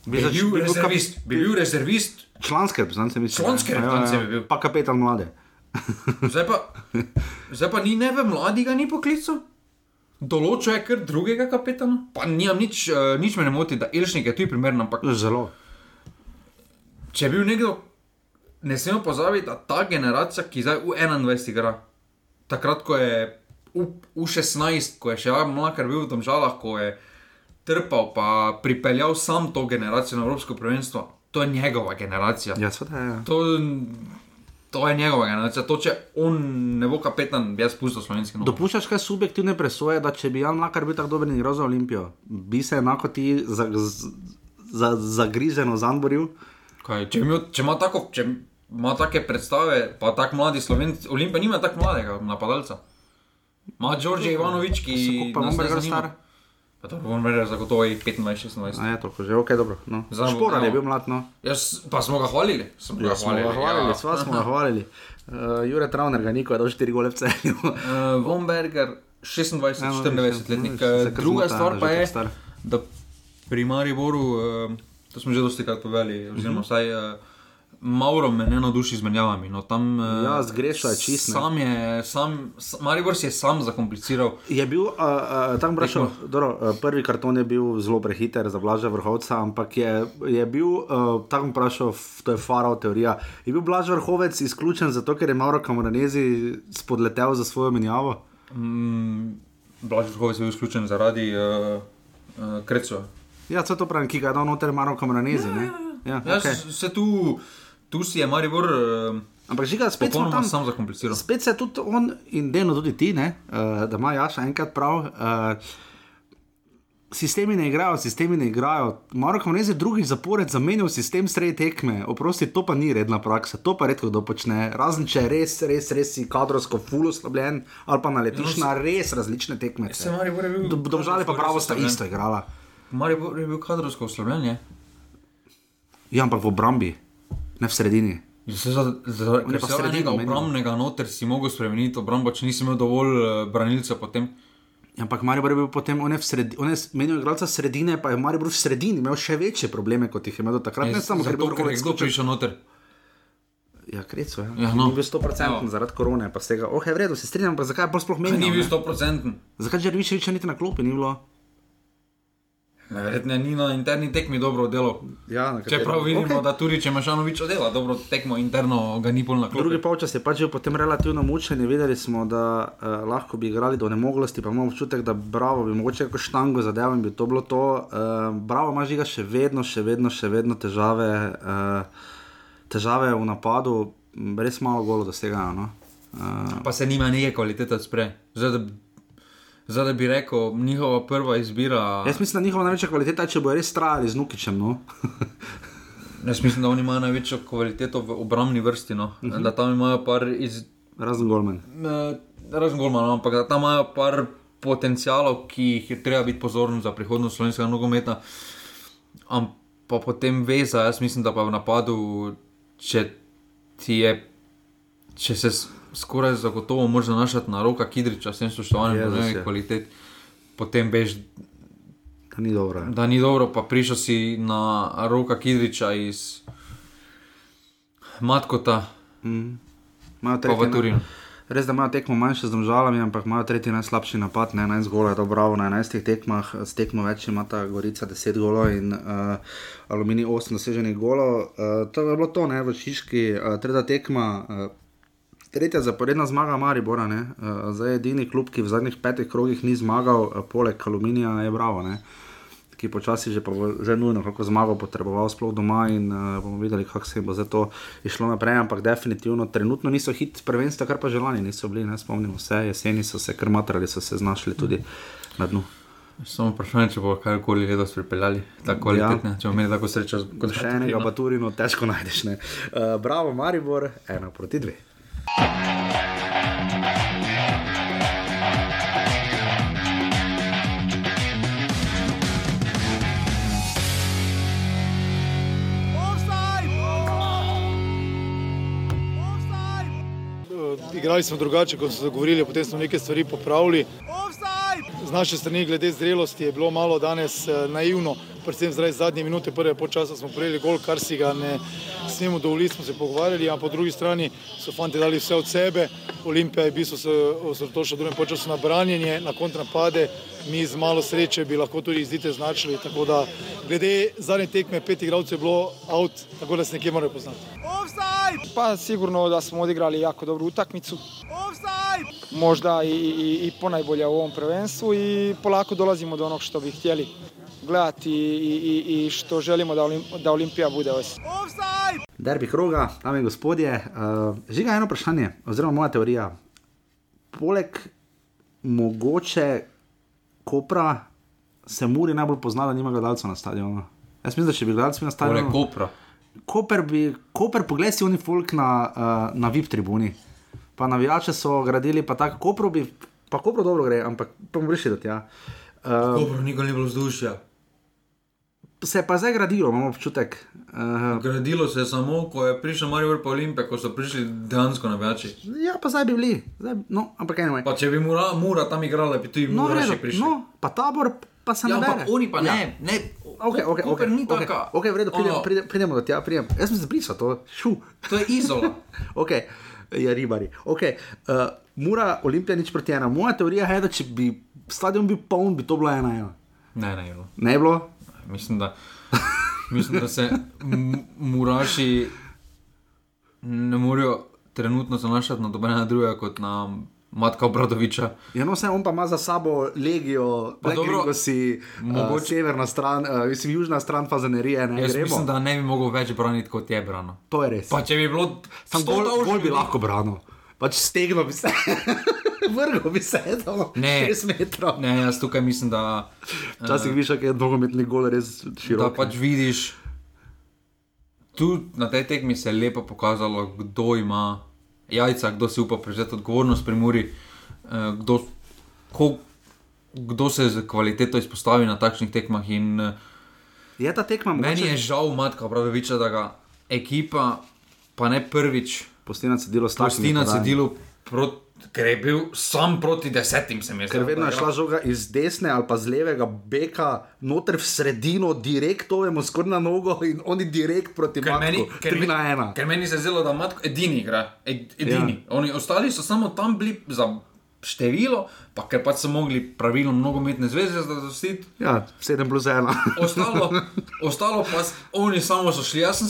Bi
bi
zač-
bil
bi bil
rezervist, bi bil rezervist,
Članske reprezentance, mislim.
Članske
Ja, ja, ja.
reprezentance bi bil.
Pa kapetan mlade.
Zdaj pa, zdaj pa ni ne vem, mladega ni poklical. Določil je kar drugega kapetana. Pa nimam nič, uh, nič me ne moti, da Elšnik je tu primeren, ampak
Zelo.
če je bil nekdo, ne smemo pozabiti, da ta generacija, ki zdaj v 21 igra, takrat, ko je v, v 16, ko je še mlakar bil v Domžalah, ko je trpel, pa pripeljal sam to generacijo na Evropsko prvenstvo, to je njegova generacija.
Ja, seveda je.
To, to je njegova generacija. To, če on ne bo kapetan, bi jaz pustil slovenski nogomet.
Dopuščaš kaj subjektivne presoje, da če bi Jan Lakar bil tako dober in igral za Olimpijo, bi se enako ti za, z- za, zagrizeno zamboril?
Kaj, če, ima, če ima tako, če ima take predstave, pa tako mladi slovenci, Olimpija nima tako mladega napadalca. Ima Đorđe Ivanovič, ki ne
Vombergar
zanima.
star?
Pa to Vombergar zagotovo je 25-26.
A je to, že ok, dobro. No. Šporar je bil mlad, no.
Jaz, pa smo ga hvalili. Smo
Ja, smo ga hvalili, sva smo ga hvalili. Uh, Jure Travner ga niko je dal 4 gole v celju.
Uh, Vombergar, 26,
Ja, no,
94
ja,
Eh,
kar
Druga stvar pa je, da pri Mariboru, uh, to smo že dosti krat povedali,
Mhm.
oziroma vsaj uh, Mauro me ne navduši z menjavami. No, tam, uh,
Ja, zgrešil je čist.
Sam je, sam, Maribor si je sam zakompliciral.
Je bil, uh, uh, tam vprašal, dobro, uh, prvi karton je bil zelo prehiter za Blaža Vrhovca, ampak je, je bil, uh, tam vprašal, f- to je farao teorija, je bil Blaž Vrhovec izključen zato, ker je Mauro Kamoranezi spodletel za svojo menjavo?
Mm, Blaž Vrhovec je bil izključen zaradi uh, uh, Krecova.
Ja, to je to pravim, ki ga je dal noter Mauro Kamoranezi. Ja, ja,
Ja,
okay.
okay. se tu, tu si je Maribor uh,
Ampak žiga, spet smo
popolnoma
tam.
sam zakompliciral.
Spet se tudi on in delno tudi ti, ne, uh, da ima Jaša enkrat prav. Uh, Sistemi ne igrajo, sistemi ne igrajo. Marko Mrez je drugič zapored zamenjal sistem sredi tekme. Oprosti, to pa ni redna praksa, to pa redko kdo počne. Razen če res, res, res si kadrovsko ful oslabljen ali pa naletiš na res različne tekme. Domžale pa pravo sta isto igrala.
Maribor je bil kadrovsko uslovljen. je.
Ja, ampak v obrambi, ne v sredini.
Ja, se
je sredino
enega
menil.
obrambnega noter si mogel spremeniti obrambo, če nisi imel dovolj uh, branilcev potem.
Ja, Ampak Maribor je bil potem, on je, v sredi, on je menil igralca sredine, pa je Maribor v sredini imel še večje probleme, kot jih je imel do takrat. Ne samo, ker je bil
je
vrhunec
kdo
skočil.
prišel noter.
Ja, krecu, ja.
Ja, no.
Ni bil 100%
No.
zaradi korone, pa z tega. Oh, je v redu, se strinjam, pa zakaj je bolj sploh
Ni
menil?
bil
ne?
100%.
Zakaj Žerviševiča niti na klopi ni bilo?
Verjetno ni na interni tekmi dobro delal.
Ja,
Čeprav vidimo, okay. da tudi če Mašanovič dela dobro tekmo interno, ga ni pol na klopi.
Drugi polčas je pač bil potem relativno mučen, videli smo, da uh, lahko bi igrali do nemoglosti, pa imamo občutek, da bravo bi mogoče kako štango zadeval in bi to bilo to. Uh, bravo ima žiga še vedno, še vedno, še vedno težave, uh, težave v napadu, res malo golo dosegajo. No? Uh,
Pa se nima neke kvalitete spre. Zdaj, da, zdaj, da bi rekel, njihova prva izbira.
jaz mislim, da njihova največja kvaliteta je, če bo res trajali z Nukičem. No?
Jaz mislim, da oni imajo največjo kvaliteto v obrambni vrsti. No. Uh -huh. Da tam imajo par iz.
Razen Golman.
Eh, Razen golmana, ampak da tam imajo par potencialov, ki jih je treba biti pozoren za prihodnost slovenskega nogometa. Am, pa potem veza, jaz mislim, da pa v napadu, če ti je, če se skoraj zagotovo moraš zanašati na roka Kidriča, s tem spoštovanjem
ja.
kvalitet, potem veš,
Da ni dobro. ja.
da ni dobro, pa prišel si na roka Kidriča iz Matkota,
Imajo
pa v Turinu.
Res, da imajo tekmo manjše z državami, ampak imajo tretji najslabši napad, ne 11 golov, to bravo na 11 tekmah, s tekmo več ima ta Gorica 10 golov in uh, Aluminij 8 doseženih golov. Uh, to je bilo to, ne v Šiški, uh, tretja tekma. Uh, Tretja zaporedna zmaga Maribora, ne? uh, zdaj je edini klub, ki v zadnjih petih krogih ni zmagal, uh, poleg Aluminija je Bravo, ne? ki počasi že, pa že nujno kako zmago potreboval, sploh doma in uh, bomo videli, kako se bo zdaj to išlo naprej. Ampak definitivno trenutno niso hit prvenstva, kar pa želani niso bili, ne spomnimo se, jeseni so se krmatrali, so se znašli tudi na dnu.
Samo vprašanje, če bo karkoli letos pripeljali, tako kvalitetne, ja. če bomo imeli tako srečo kot
Še enega pa Turino težko najdeš. ne. Uh, bravo, Maribor, ena proti dve.
Igrali smo drugače, kot smo se dogovorili, potem smo neke stvari popravili. Z naše strani, glede zrelosti, je bilo malo danes eh, naivno, predvsem zaradi zadnje minute prve počasa smo prejeli gol, kar si ga ne smemo dovoliti, smo se pogovarjali, ampak po drugi strani so fanti dali vse od sebe. Olimpija je v bistvu se osredotočila v drugem počasu na branjenje, na kontrapade, mi z malo sreče bi lahko tudi izdite značili. Tako da glede zadnje tekme, pet igralcev je bilo out, tako da se nekje morajo poznati.
Pa sigurno da smo odigrali jako dobru utakmicu. Možda i, i, i ponajbolja u ovom prvenstvu i polako dolazimo do onog što bi htjeli gledati i, i, i što želimo da, Olim, da Olimpija bude sezone.
Derbi kroga, dame in gospodje. Uh, žiga eno vprašanje, oziroma moja teorija. Poleg mogoče Kopra se Muri najbolj pozna, da nima gledalcev na stadionu. Jaz mislim, da če bi gledalci na
Torej,
stadionu.
Kopra.
Koper, bi, Koper poglej si oni folk na, uh, na VIP tribuni. Pa navijače so gradili, pa tako Kopro bi, pa Kopro dobro gre, ampak pa bomo prišli do tja. Uh,
Kopra nikoli ni bilo vzdušja.
Se je pa zdaj gradilo, imamo občutek. Uh,
Gradilo se je samo, ko je prišel Marijo pa Olimpija, ko so prišli dejansko navijači.
ja, pa zdaj bi bili, zdaj, no, ampak anyway.
Pa če bi Mura, Mura tam igrala, bi tudi
No,
Mura
redo,
še prišel.
no, pa tabor, pa se
ja,
ne
ampak
bere.
oni pa
Ja.
ne, ne.
Ok, ok, ok.
Koper ni
ok,
taka.
ok, v redu, pridemo, pridemo, pridemo do tja, pridemo. Jaz sem se zbrisal to, šu.
To je izola.
ok, ja, ribari. Okay. Uh, Mura, Olimpija, nič proti ena. Moja teorija je, da če bi stadion bil poln, bi to bilo ena ena.
Ne, ne, jo.
Ne bi bilo?
Mislim, da, mislim, da se Muraši ne morejo trenutno zanašati na dobenega drugega kot na Matka Obradoviča.
Ja, no, vse on pa ima za sabo legijo,
Pa
Black si, mogoče... uh, severna stran, uh, mislim, južna stran fazanerije, ne
Jaz
gremo.
mislim, da ne bi mogel več braniti kot je brano.
To je res.
Pa če bi bilo
Sam
100
gol,
tavžnih
gol bi lahko branil. Pač stegno bi se, vrgo bi se, da
Ne.
6 metrov.
Ne, jaz tukaj mislim, da,
Včasih viš, kako je nogometni gol res
da
širok.
pač vidiš, tu na tej tekmi se je lepo pokazalo, kdo ima jajca, kdo si upa prevzeti odgovornost pri Muri, eh, kdo, ko, kdo se z kvaliteto izpostavi na takšnih tekmah. In, eh,
Je ta tekma
Meni
mogoče?
je žal, Matka Praviča, da ga ekipa, pa ne prvič,
Pusti na cedilo s takšnimi
pusti na
podajami.
Ker je bil sam proti desetim, se mi je
Ker vedno je šla žoga iz desne ali pa z levega beka, noter v sredino, direktovemu skoraj na nogo in oni direkt proti
Ker meni,
Matku.
ker,
3
me-
na 1.
ker meni se je zdelo, da Matko edini igra, ed, edini. Ja. Oni ostali so samo tam bili za število, pa ker pač so mogli pravilom nogometne zveze zadostiti.
Ja, 7 plus 1.
Ostalo, ostalo pa oni samo so šli. Jaz sem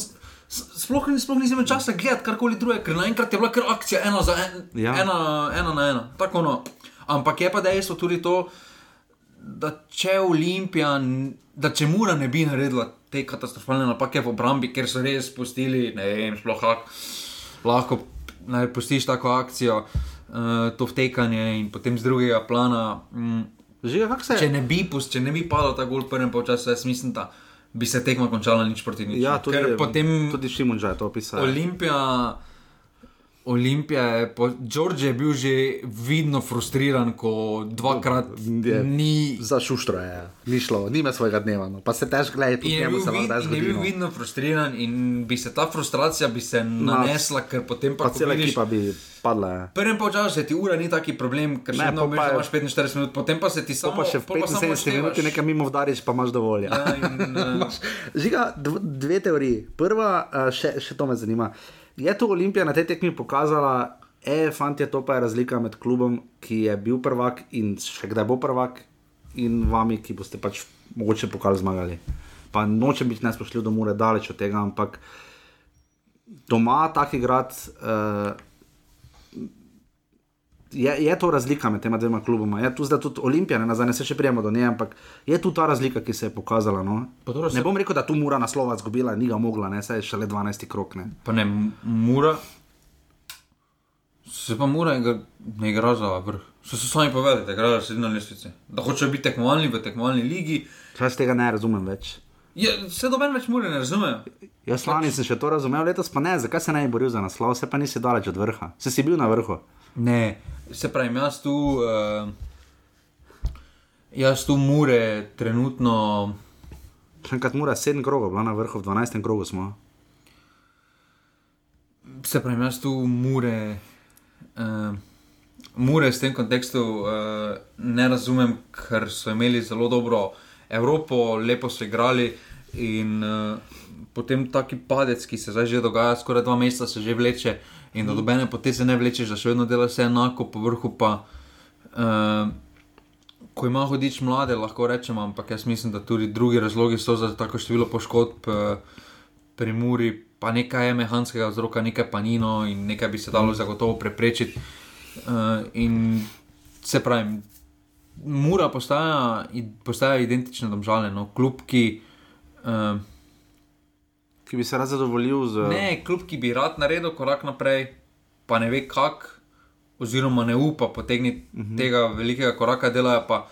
sploh, sploh nisem imel časa gledati karkoli drugega, ker naenkrat je bila kar akcija ena, za en,
Ja.
ena, ena na ena. Tako no. Ampak je pa dejstvo tudi to, da če Olimpija, da če Mura ne bi naredila te katastrofalne napake v obrambi, ker so res spustili, ne vem, sploh lahko naj pustiš tako akcijo, uh, to vtekanje in potem z drugega plana. Mm,
Že
Če ne bi, pust, če ne bi padal ta gol v prvem polčasu, jaz mislim, da bi se tekma končala nič proti nič.
Ja, tudi,
Ker potem
tudi Šimunža je to opisal.
Olimpija, Olimpija je, po, George je bil že vidno frustriran, ko dvakrat
Je.
ni.
Za šuštro je, ni šlo, nima svojega dneva. No. Pa se tež gleda, tudi njemu se
vid,
tež
in je bil
no.
vidno frustriran, in bi se ta frustracija bi se nanesla, ker potem pa,
Pa cela
vidiš-
ekipa bi padla. Ja.
Prvem polčasu se ti ura ni taki problem, ker
Ne,
vedno
pa je-
imaš 45 minut, potem pa se ti samo
pa še v
pol pa samo
75 minuti nekaj mimo vdariš, pa imaš dovolj. Ja.
Ja, in, uh,
Žiga, dv- dve teoriji. Prva, eh, še, še to me zanima. Je tu Olimpija na tej tekmi pokazala, e, fanti, to pa je razlika med klubom, ki je bil prvak in še kdaj bo prvak, in vami, ki boste pač mogoče pokal zmagali. Pa nočem biti nespoštljiv do Mure, daleč od tega, ampak doma tak igrati. Uh, Je, je to razlika med tema dvema kluboma? Je tu zdaj tudi Olimpija, ne nazaj, se še prijemo do nje, ampak je tu ta razlika, ki se je pokazala. No?
Pa dobro,
Ne
se-
bom rekel, da tu mora naslova zgubila, ni ga mogla, ne, saj je šele 12 krok. Ne.
Pa ne, M- mura. Se pa mura igra, ne igra za vrh. So se sami povedali, da igrajo srednjo lestvico. Da hočejo biti tekmovalni v tekmovalni ligi.
Jaz tega ne razumem več.
Je, vse doben več mure ne razumejo.
Jaz lani sem še to razumel, letos pa ne, zakaj se ne bi boril za naslov, se pa nisi daleč od vrha, se si bil na vrhu.
Ne, se pravi, jaz tu, uh, jaz tu mure trenutno.
Še enkrat mora 7 krogov, bila na vrhu, v 12 krogu smo.
Se pravi, jaz tu mure, uh, mure v tem kontekstu uh, ne razumem, ker so imeli zelo dobro Evropo, lepo so igrali in uh, potem taki padec, ki se zdaj že dogaja, skoraj dva meseca se že vleče in do dobene poteze ne vlečeš, da še vedno delaš vse enako, po vrhu pa. Uh, Ko ima hodič mlade, lahko rečem, ampak jaz mislim, da tudi drugi razlogi so za tako število poškodb eh, pri Muri, pa nekaj je mehanskega vzroka, nekaj pa nino in nekaj bi se dalo zagotovo preprečiti. Uh, in se pravi, Mura postaja, postaja identična domžale, no, kljub ki. Uh,
Ki bi se rad zadovoljil z.
Ne, kljub ki bi rad naredil korak naprej, pa ne ve kako, oziroma ne upa potegniti uh -huh. tega velikega koraka, delajo pa.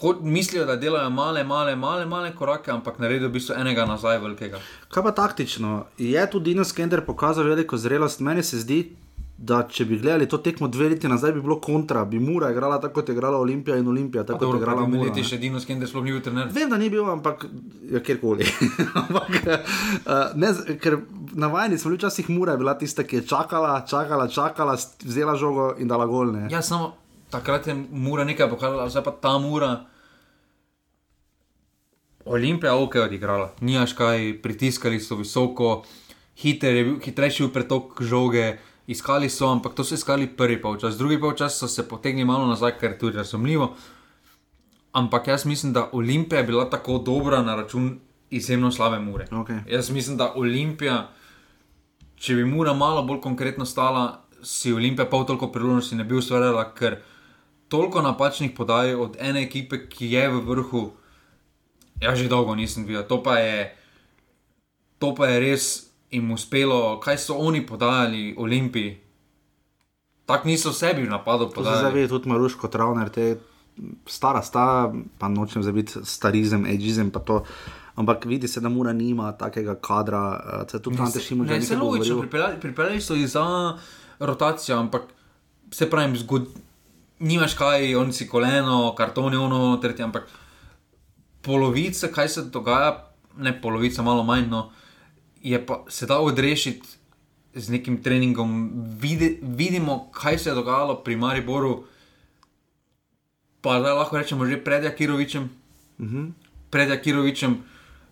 Hod, mislijo, da delajo male, male, male, male korake, ampak naredijo v bistvu enega nazaj velikega.
Kaj pa taktično? Je tudi Dino Skender pokazal veliko zrelost. Meni se zdi, da če bi gledali to tekmo dve leti nazaj, bi bilo kontra, bi Mura igrala tako, kot je igrala Olimpija in Olimpija, tako kot je igrala
pred
Mura.
leti
ne.
še Dino Skender sploh ni bil trener.
Vem, da ni bil, ampak ja, kjerkoli. ampak, uh, ne, ker navajeni smo bili včasih Mura, je bila tista, ki je čakala, čakala, čakala, vzela žogo in dala golne.
Ja, samo takrat je mura nekaj pokazala, zdaj pa ta mura. Olimpija ok je odigrala, nimaš kaj, pritiskali so visoko, hiter je bil, hitrejši je bil pretok žoge, iskali so, ampak to so iskali prvi polčas, drugi polčas so se potegnili malo nazaj, kar je tudi razumljivo. Ampak jaz mislim, da Olimpija je bila tako dobra na račun izjemno slabe mure.
Okay.
Jaz mislim, da Olimpija, če bi Mura malo bolj konkretno stala, si Olimpija pol toliko priložnosti ne bi ustvarjala, ker toliko napačnih podaj od ene ekipe, ki je v vrhu, jaz že dolgo nisem videl. To pa je, to pa je res jim uspelo, kaj so oni podajali Olimpiji. Tako niso sebi
se zdaj vidi tudi Maruško, Travner, te stara sta, pa nočem zabiti starizem, ageizem, pa to. Ampak vidi se, da Mura nima takega kadra, uh, se tudi Šimon že
Ne,
nekaj
logično, pripeljali, pripeljali so jih za rotacijo, ampak se pravi, zgod, nimaš kaj, on si koleno, karton je ono, tretje, ampak polovica, kaj se dogaja, ne polovica, malo manj, no, je pa se da odrešiti z nekim treningom. Vidi, vidimo, kaj se je dogajalo pri Mariboru, pa zdaj lahko rečemo že pred Jakirovičem. Uh
Mhm.
-huh. Pred Jakirovičem,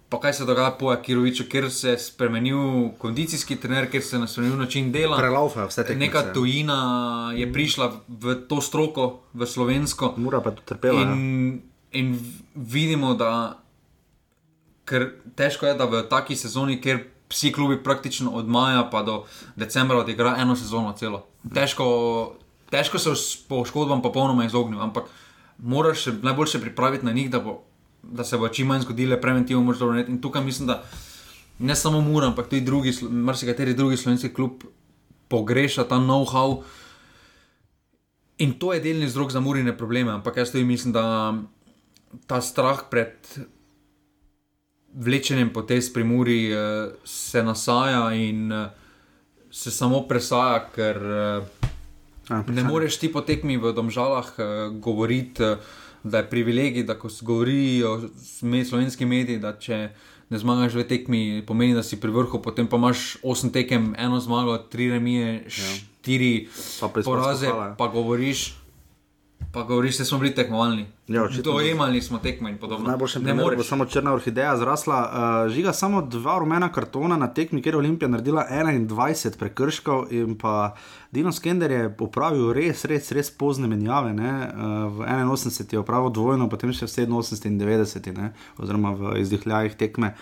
pa kaj se dogaja po Jakiroviču, ker se je spremenil kondicijski trener, ker se je spremenil način dela.
Prelaufajo vse te
Neka tujina je prišla v to stroko, v slovensko.
Mura pa trpela. ja.
In, in v- vidimo, da ker težko je, da v taki sezoni, ker vsi klubi praktično od maja pa do decembra odigra eno sezono celo. Težko, težko se s poškodbam popolnoma izogniti, ampak moraš se najboljše pripraviti na njih, da, bo, da se bo čim manj zgodile, preventivno moraš dobro narediti. In tukaj mislim, da ne samo Mura, ampak tudi drugi, marsikateri drugi slovenski klub pogreša ta know-how. In to je delni vzrok za murine probleme, ampak jaz tudi mislim, da ta strah pred vlečenjem potez pri Muri eh, se nasaja in eh, se samo presaja, ker
Ja,
ne moreš ti po tekmi v domžalah uh, govoriti, uh, da je privilegij, da ko govorijo slovenski mediji, da če ne zmagaš v tekmi, pomeni, da si pri vrhu, potem pa imaš osem tekem, eno zmago, tri remije, štiri
Pa
poraze,
ja.
pa govoriš. Pa govoriš, da smo bili tekmovalni.
Ja, očitno
Dojemali smo tekme in podobno.
najboljšem
ne moreš.
samo črna orhideja zrasla. Uh, žiga samo dva rumena kartona na tekmi, kjer je Olimpija naredila 21 prekrškov in pa Dino Skender je popravil res, res, res pozne menjave. Ne? Uh, v 81 je opravil dvojno, potem še v 87 in 90, ne? oziroma v izdihljajih tekme.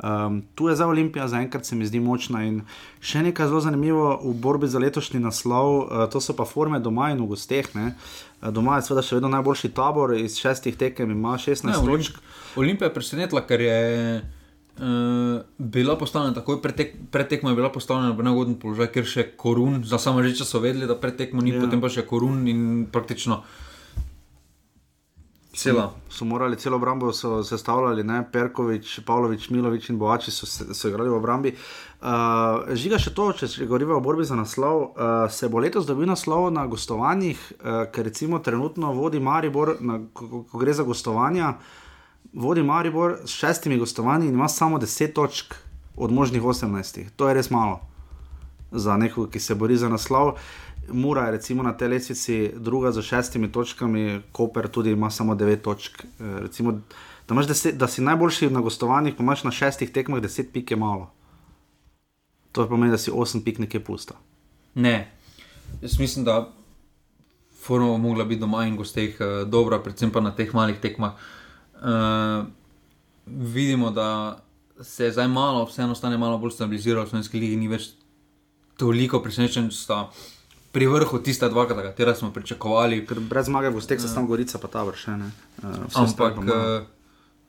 Um, tu je za Olimpijo, zaenkrat se mi zdi močna. In še nekaj zelo zanimivo v borbi za letošnji naslov, uh, to so pa forme doma in v gosteh. ne. Uh, Doma je seveda še vedno najboljši tabor, iz šestih tekem ima 16
Ne, Olimp,
točk.
Olimpija je presenetila, ker je uh, bila postavljena takoj pred, tek, pred tekmo, je bila postavljena v neugoden položaj, ker še korun, za samo reči so vedeli, da pred tekmo ni,
Ja.
ja. potem pa še korun in praktično cela.
So morali celo obrambo so sestavljali, ne? Perkovič, Pavlović, Milovič in Boači so, se- so igrali v obrambi. Uh, žiga še to, če če govorimo o borbi za naslov, uh, se bo letos dobil naslov na gostovanjih, uh, ker recimo trenutno vodi Maribor, na, ko, ko- gre za gostovanja, vodi Maribor s šestimi gostovanji in ima samo 10 točk od možnih 18. To je res malo za nekoga, ki se bori za naslov. Mura je recimo na tej lestvici druga z šestimi točkami, Koper tudi ima samo devet točk. Eh, Recimo, da, deset, da si najboljši na gostovanjih, pa imaš na šestih tekmah deset pik je malo. To pomeni, da si osem pik nekje pusta.
Ne, jaz mislim, da forma mogla biti doma in gosteh uh, dobra, predvsem pa na teh malih tekmah. Uh, vidimo, da se je zdaj malo, vseeno stane malo bolj stabiliziralo, v slovenski ligi ni več toliko presenečen, sta pri vrhu tista dva, katera smo pričakovali.
Ker brez zmage v gosteh se tam Gorica pa ta vrše. Uh,
Ampak, uh,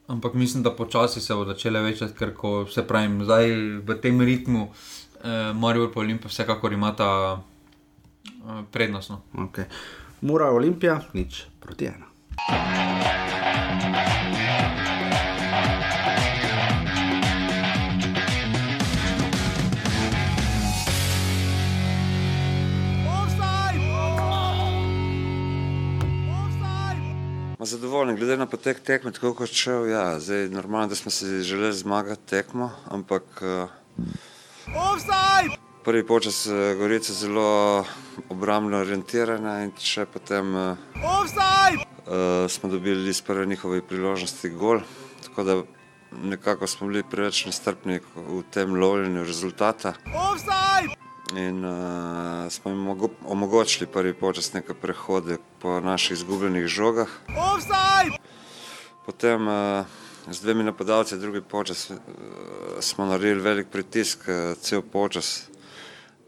ampak mislim, da počasi se bo začele večati, ker ko se pravim, zdaj v tem ritmu, uh, Marijo in Olimpija vsekakor imata uh, prednost. No.
okay. Mura Olimpija, nič proti ena.
Zadovoljen, glede na potek tekme, tako kot šel. Ja, zdaj, normalno, da smo si želeli zmagati tekmo, ampak uh, prvi počas uh, Gorica zelo obrambno orientirana in še potem uh, uh, smo dobili iz prve njihove priložnosti gol. Tako da nekako smo bili preveč nestrpni v tem lovljenju rezultata. In uh, smo jim omogo omogočili prvi počas neke prehode po naših izgubljenih žogah. Potem uh, z dvemi napadalci, drugi počas, uh, smo naredili velik pritisk, uh, cel počas,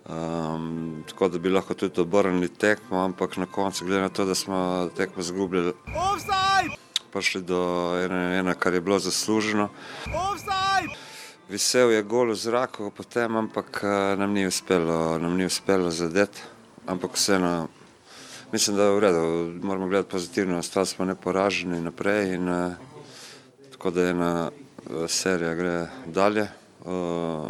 um, tako da bi lahko tudi obrnili tekmo, ampak na koncu, glede na to, da smo tekmo izgubljali, prišli do ena, ena, kar je bilo zasluženo. Visel je gol v zraku, potem, ampak eh, nam ni uspelo, nam ni uspelo zadeti. Ampak vseeno, mislim, da je v redu, moramo gledati pozitivno, ostali smo neporaženi naprej in eh, tako da ena eh, serija gre dalje. Uh,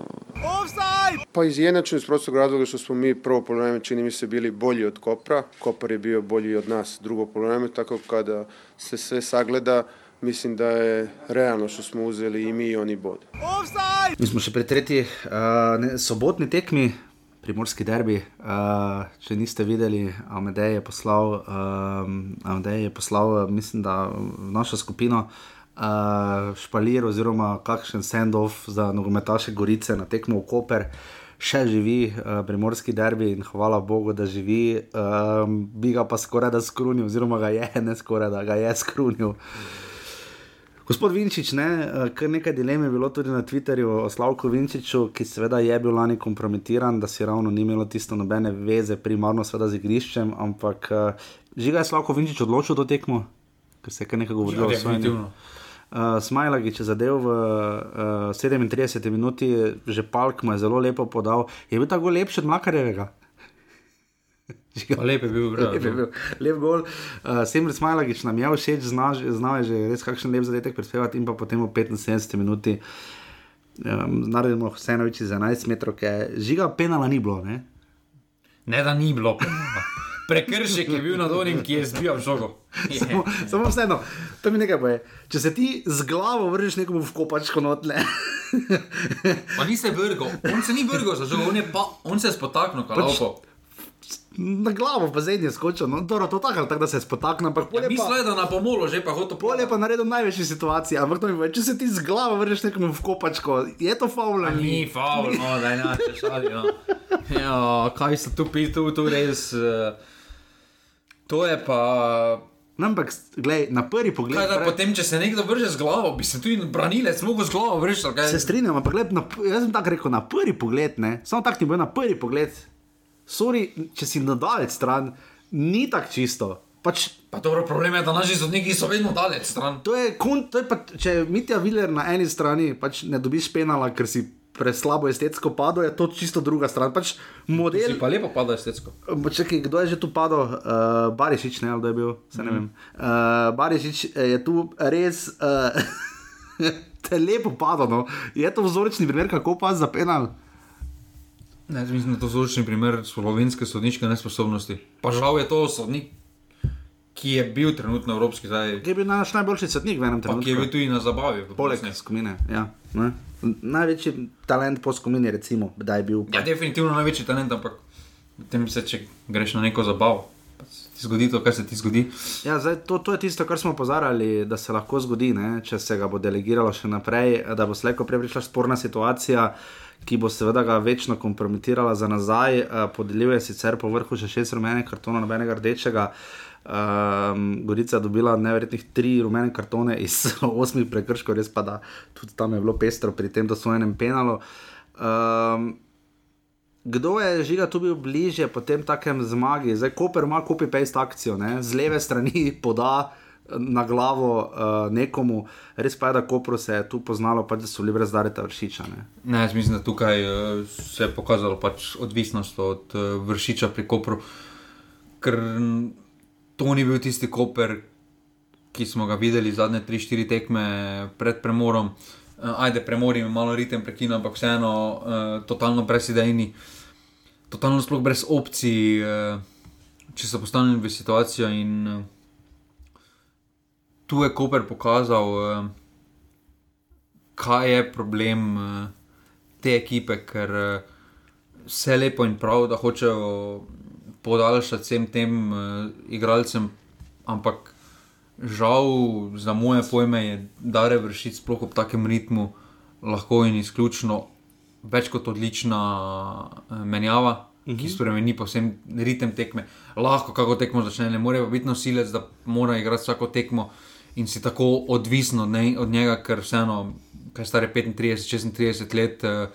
Pa izjednačeno iz prostog razloga što smo mi prvo polovreme čini mi se bili bolji od Kopra. Kopar je bio bolji od nas drugo polovreme, tako kada se sve sagleda, mislim da je realno što smo uzeli i mi i oni bod.
Mi smo še pri tretji uh, ne, sobotni tekmi, primorski derbi. Uh, če niste videli, Amedej je poslal, um, Amedej je poslal uh, mislim, da v našo skupino uh, špalir oziroma kakšen send-off za nogometaše Gorice na tekmo v Koper. Še živi uh, primorski derbi in hvala Bogu, da živi. Um, bi ga pa skoraj da skrunil, oziroma ga je, ne skoraj da ga je skrunil. Gospod Vinčič, ne, eh, kar nekaj dilem je bilo tudi na Twitterju o Slavku Vinčiču, ki seveda je bil lani kompromitiran, da si ravno ni imelo tisto nobene veze, primarno seveda z igriščem, ampak uh, žiga je Slavko Vinčič odločil to tekmo, ker se je kar nekaj govorilo o svojem. Uh, Smajlagi, če zadev v uh, 37 minuti, že Palk mu je zelo lepo podal. Je bil tako lepši od Makarjevega?
Lep je bil,
Lep, je
bravo.
bil, lep gol. Uh, Semir Smajlagič nam je všeč, znal je že res kakšen lep zadetek prispevati in pa potem v 75 minuti Um, naredimo vseeno več za 11 metrov, žiga penala ni bilo. Ne,
ne da ni bilo. Prekršek je bil na donim, ki je zbijal žogo.
samo, samo vseeno, to mi nekaj boje. Če se ti z glavo vržeš nekomu v kopačko notle.
pa ni se vrgal, on se ni vrgal za žogo, on, pa, on se je spotaknil, pač, lahko
na glavo, pa zdaj je skočil. No, dobro, to tako, tak, da se spotakne.
Ja, Mislim, da na pomolu že pa hoče
pol. Polje pa naredil največji situacije, ampak to mi je, če se ti z glavo vrneš nekomu v kopačko, je to faul
ni? Faul, no, da je nače šali. No. Ja, kaj se tu pije, tu, tu res. Uh, to je pa.
No, ampak, gledaj, na prvi pogled.
Kaj, da, pre... potem, če se nekdo vrže z glavo, bi se tudi branilec lahko z glavo vršil.
Se strinjam, ampak gled, na, jaz sem tako rekel, na prvi pogled, ne? samo tako ti bo na prvi pogled sorry, če si na daleč stran, ni tako čisto. Pač,
pa dobro, problem je, da naši sodniki so vedno daleč stran.
To je, kun, to je pa, če Mitja Viler na eni strani pač ne dobiš penala, ker si preslabo estetsko padlo, je to čisto druga stran. Pač model,
si pa lepo padlo estetsko.
Čekaj, kdo je že tu padel? Uh, Barišič, ne, da je bil, se ne mm. vem. Uh, Barišič je tu res. Uh, lepo padlo, no. je to vzorčni primer, kako pa za penal.
Ne, mislim, da to je zločin primer slovenske sodniške nesposobnosti. Pa žal je to sodnik, ki je bil trenutno evropski zdaj.
Ki je bil naš najboljši sodnik v enem trenutku.
Ki je bil tudi na zabavi.
Poleg skupine. Ja, največji talent po skupini, recimo, da je bil.
Pa. Ja, definitivno največji talent, ampak tem se, če greš na neko zabavo. Zgodi to, kar se ti zgodi.
Ja, zdaj, to, to je tisto, kar smo opozarjali, da se lahko zgodi, ne? če se ga bo delegiralo še naprej, da bo slejko prej prišla sporna situacija. Uh, ki bo seveda ga večno kompromitirala za nazaj. Uh, Podeljuje sicer po vrhu še šest rumenih kartonov, nobenega rdečega. Um, Gorica je dobila nevrjetnih tri rumene kartone iz osmih prekrškov, res pa da tudi tam je bilo pestro pri tem dosvojenem penalu. Um, kdo je žiga tu bil bliže po tem takem zmagi? Zdaj, Koper ima copy-paste akcijo, ne? z leve strani poda na glavo uh, nekomu, res pa je, da Kopro se je tu poznalo, pač, da so bili brez dareta vršiča. Ne?
ne, jaz mislim, da tukaj uh, se je pokazalo pač odvisnost od uh, vršiča pri Kopru, ker to ni bil tisti Koper, ki smo ga videli zadnje 3-4 tekme pred premorom. Uh, ajde, premor je malo ritem prekinil, ampak vseeno uh, totalno brezidejni, totalno sploh brez opcij, uh, če so postavljeni v situacijo in uh, tu je Koper pokazal, uh, kaj je problem uh, te ekipe, ker uh, vse lepo in prav, da hočejo podaljšati vsem tem uh, igralcem, ampak žal za moje pojme je, da je vršiti sploh ob takem ritmu lahko in izključno več kot odlična menjava. Uh -huh. Ki mhm. spremeni povsem ritem tekme, lahko kako tekmo začne, ne more pa biti nosilec, da mora igrati vsako tekmo. Uh, in si tako odvisen od, od njega, ker vseeno, kaj stare 35, 36 let, uh,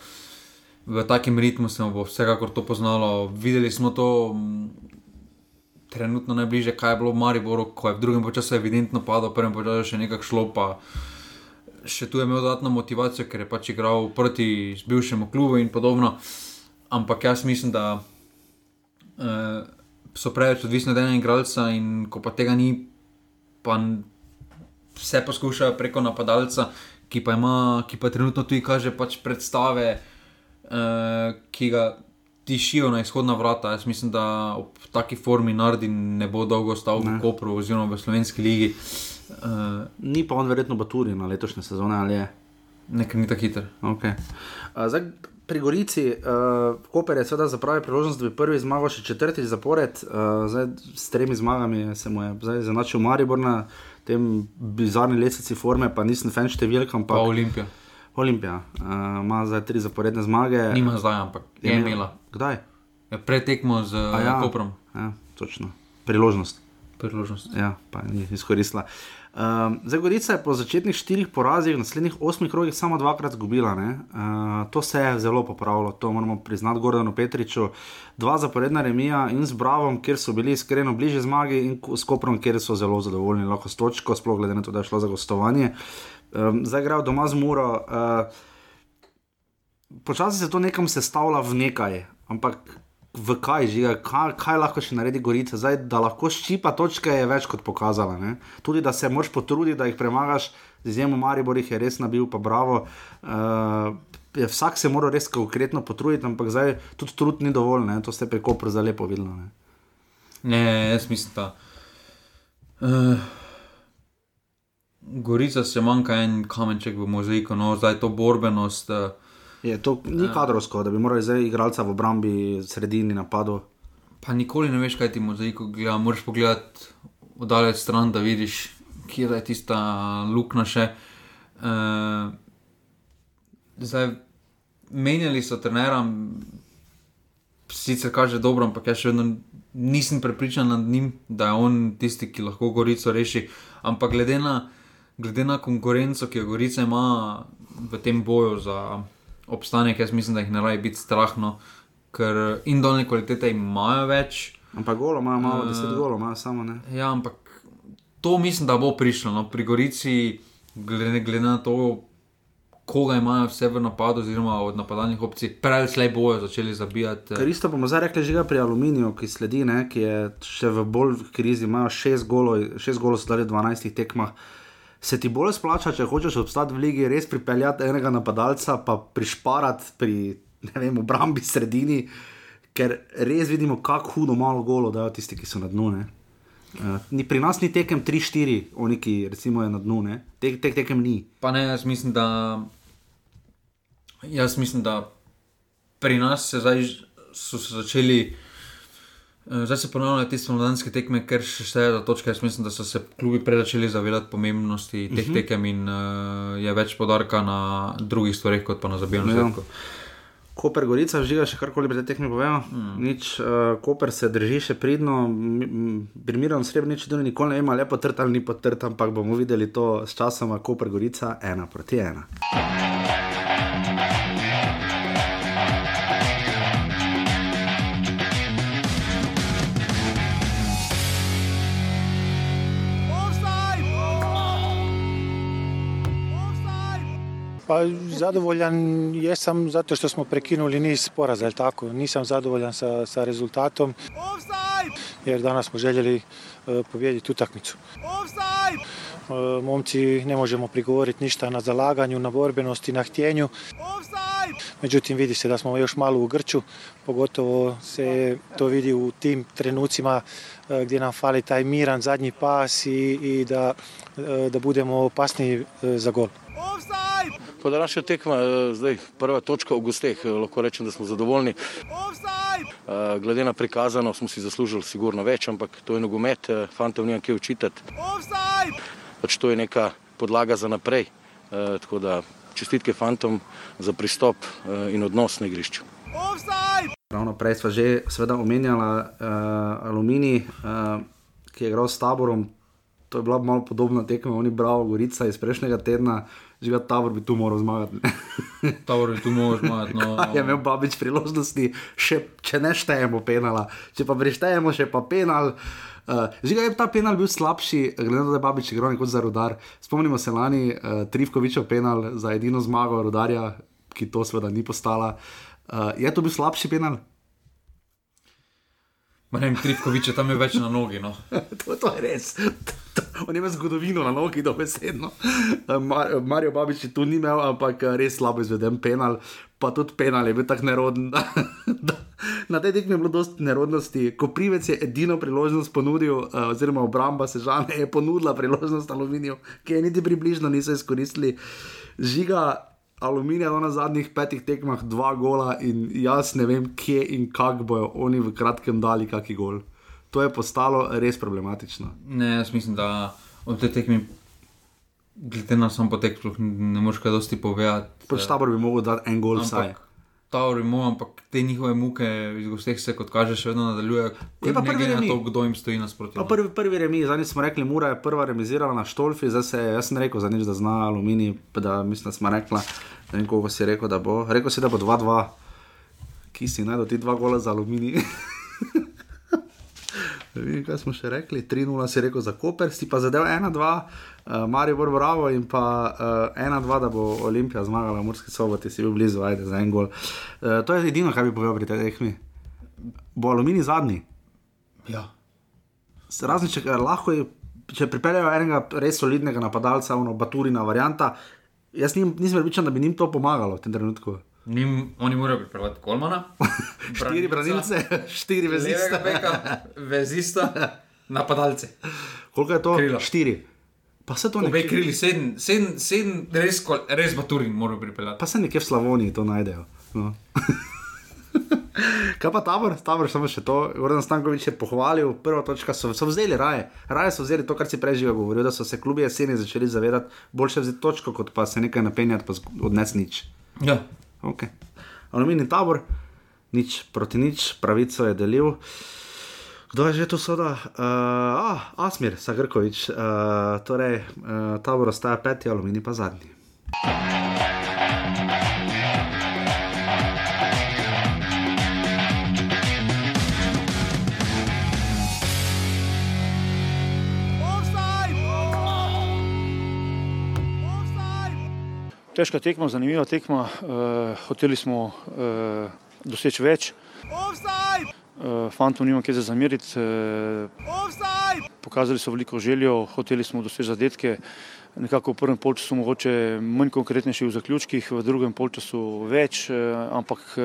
v takem ritmu se bo vsekakor to poznalo. Videli smo to m, trenutno najbližje, kaj je bilo v Mariboru, ko je v drugem času evidentno padlo, v prvem času še nekaj šlo. Pa, Še tu je imel dodatno motivacijo, ker je pač igral proti bivšemu klubu in podobno. Ampak jaz mislim, da uh, so preveč odvisni od enega igralca, in ko pa tega ni, pa vse poskušajo preko napadalca, ki pa, ima, ki pa trenutno tudi kaže pač predstave, uh, ki ga tišijo na izhodna vrata. Jaz mislim, da ob taki formi naredi ne bo dolgo stal ne. v Kopru oziroma v Slovenski ligi.
Uh, ni pa on verjetno baturi na letošnje sezone ali je.
Nekaj ni tako hiter.
Okay. Uh, pri Gorici, uh, Koper je seveda zapravil priložnost, da bi prvi zmagal še četrti zapored, uh, zdaj s tremi zmagami se mu je zdaj zanačil Maribor na tem bizarni lesici forme, pa nisem fan številka. Ampak...
Pa Olimpija.
Olimpija uh, ima zdaj tri zaporedne zmage.
Nima zdaj, ampak je imela.
Kdaj?
Ja, Pretekmo z ja, Koprom.
Ja, točno. Priložnost.
Priložnost.
Ja, pa ni izkoristila. Uh, Um, zdaj, Gorica je po začetnih štirih porazih, v naslednjih osmih krogih, samo dvakrat izgubila. Uh, to se je zelo popravilo, to moramo priznati Gordonu Petriču. Dva zaporedna remija in z Bravom, kjer so bili iskreno bliže zmagi, in s Koprom, kjer so zelo zadovoljni, lahko s točko, sploh glede na to, da je šlo za gostovanje. Um, zdaj grejo doma z Muro. Uh, počasi se to nekam sestavlja v nekaj, ampak v kaj žiga, kaj, kaj lahko še naredi Gorica. Zdaj, da lahko ščipa točke, je več kot pokazala. Ne? Tudi da se moraš potruditi, da jih premagaš, z izjemo Maribor jih je res nabil, pa bravo. Uh, vsak se mora res konkretno potruditi, ampak zdaj tudi trud ni dovolj, ne? to ste preko prza lepo videli. Ne?
ne, jaz mislim, da. Uh, Gorica se manjka en kamenček v mozaiku, no zdaj to borbenost. Uh,
Je, to ni
Ja.
kadrovsko, da bi morali zdaj igralca v obrambi, sredini napadu.
Pa nikoli ne veš, kaj ti mozaiko gleda. Moraš pogledati oddaljen stran, da vidiš, kje je tista luknja še. Uh, zdaj, menjali so trenera, sicer kaže dobro, ampak jaz še vedno nisem prepričan nad njim, da je on tisti, ki lahko Gorico reši. Ampak glede na, glede na konkurenco, ki jo Gorica ima v tem boju za obstanek, jaz mislim, da jih ne raje biti strahno, ker in dolne kvalitete imajo več.
Ampak golo imajo malo,
Eh,
deset golo imajo samo ne.
Ja, ampak to mislim, da bo prišlo. No. Pri Gorici, glede, glede na to, koga imajo vse v napadu, oziroma od napadalnih opcij, prej slej bojo začeli zabijati.
Ker isto bomo zdaj rekli, že pri Aluminiju, ki sledi, ne, ki je še v bolj v krizi, imajo šest golov, šest golov so dali v 12 tekmah. Se ti bolj splača, če hočeš obstati v ligi, res pripeljati enega napadalca, pa prišparati pri vem, obrambi sredini, ker res vidimo, kako hudo malo golo dajo tisti, ki so na dnu. Ne. Uh, ni, pri nas ni tekem 3-4, oni ki recimo je na dnu, ne. Tek, tek, tekem ni.
Pa ne, jaz mislim, da. Jaz mislim, da pri nas se zdaj, so se začeli. Eh, Zdaj se ponavljajo te slovenske tekme, ker še šteje za točke. Jaz mislim, da so se klubi prej začeli zavedati pomembnosti teh uh
Mhm.
-huh. tekem in uh, je več podarka na drugih stvareh, kot pa na zabijanju
Ja. Koper Gorica, žiga še karkoli pri tej tekmi povemo. Mm. Nič, uh, Koper se drži še pridno, primerno srebrnič, tudi nikoli ne vemo, lepo trt ali ni potrt, ampak bomo videli to s časoma, Koper Gorica, ena proti ena.
Pa zadovoljan jesam zato što smo prekinuli niz poraza, jel tako? Nisam zadovoljan sa, sa rezultatom jer danas smo željeli e, pobijediti utakmicu. E, momci ne možemo prigovoriti ništa na zalaganju, na borbenosti, na htjenju. Međutim, vidi se da smo još malo u grču, pogotovo se to vidi u tim trenucima e, gdje nam fali taj miran zadnji pas i, i da, e, da budemo opasniji za gol.
Pa današnja tekma, eh, zdaj prva točka v gosteh, eh, lahko rečem, da smo zadovoljni. Eh, Glede na prikazano smo si zaslužili sigurno več, ampak to je nogomet, fantom nimam kaj učitati. Pač to je neka podlaga za naprej. Tako da čestitke fantom za pristop in odnos na igrišču.
Ravno prej smo že seveda omenjali uh, Aluminij, uh, ki je igral s taborom. To je bila malo podobna tekma, oni bravo, Gorica iz prejšnjega tedna, že ga tabor bi tu moral zmagati. ne.
Tabor bi tu moral zmagati. No,
Kaj je imel Babič priložnosti, še, če ne štejemo penala, če pa prištejemo še pa penal. Uh, Žiga je ta penal bil slabši, glede na to, da je Babič igral kot za rudar. Spomnimo se lani uh, Trivkovičev penal za edino zmago rudarja, ki to seveda ni postala. Uh, je to bil slabši penal?
Ne vem, Trivkovič je tam je več na nogi. No.
to, to je res. On ima zgodovino na nogi, dobesedno. Mar, Marijo Babič je tu ni imel, ampak eh, res slabo izveden penal. Pa tudi penal je bil tako neroden. Da, da, na tej tekmi je bilo dosti nerodnosti. Koprivec je edino priložnost ponudil, oziroma obramba Sežane je ponudila priložnost Aluminiju, ki je niti približno niso izkoristili. Žiga Aluminija na zadnjih petih tekmah dva gola in jaz ne vem, kje in kako bojo oni v kratkem dali kaki gol. To je postalo res problematično.
Ne, jaz mislim, da od te tekme, glede na sam potek, ne moreš kaj dosti povedati.
Pač tabor bi mogel dati en gol vsaj.
Ampak Tauri mu, ampak te njihove muke iz gosteh se, kot kaže, še vedno nadaljujejo.
Je pa
ne
prvi remi.
to, kdo jim stoji nasproti.
Pa prvi, prvi remi, zadnji smo rekli, Mura je prva remizirala na Štolfi, zdaj se je, jaz sem rekel, zadnjič, da zna aluminij, pa da mislim, da smo rekla, ne vem, koliko si rekel, da bo. Rekel si, da bo 2-2, ki si najdel ti dva gola za aluminij. Vem, kaj smo še rekli, 3-0 si rekel za Koper, si pa zadev 1-2, uh, Marijo Bor Bravo in pa uh, 1-2, da bo Olimpija zmagala v Murski soboti, si bil blizu, ajde za en gol. Uh, to je edino, kar bi povedal pri tej tekmi. Bo aluminij zadnji.
Ja.
Razen če lahko je, če pripeljejo enega res solidnega napadalca, ono Baturina varianta. Jaz nim, nisem pripričan, da bi jim to pomagalo v tem trenutku.
Nim, oni morajo pripeljati Kolmana.
štiri branilce, štiri veziste.
Beka, vezista, napadalce.
Koliko je to?
Krila.
Štiri. Pa se to
Obe
nekje,
krili, sedem, sedem, sedem res, kol- res Baturin morajo pripeljati.
pa se nekje v Slavoniji to najdejo. No. Kaj pa tabor? Tabor samo še to. Gordon Stankovič je pohvalil, prva točka so, so vzeli raje. Raje so vzeli to, kar si prej že govoril, da so se klubi jeseni začeli zavedati, boljše vzeti točko, kot pa se nekaj napenjati, pa odnesti nič.
Ja.
Okay. Aluminij tabor, nič proti nič, pravico je delil. Kdo je že tu soda? Uh, ah, Asmir, Sagrkovič. Uh, torej, uh, tabor ostaja peti, aluminij pa zadnji.
Težka tekma, zanimiva tekma. Uh, hoteli smo uh, doseči več. Uh, fantom nima kje za zameriti. Uh, pokazali so veliko željo, hoteli smo doseči zadetke. Nekako v prvem polčasu mogoče manj konkretnejši v zaključkih, v drugem polčasu več, eh, ampak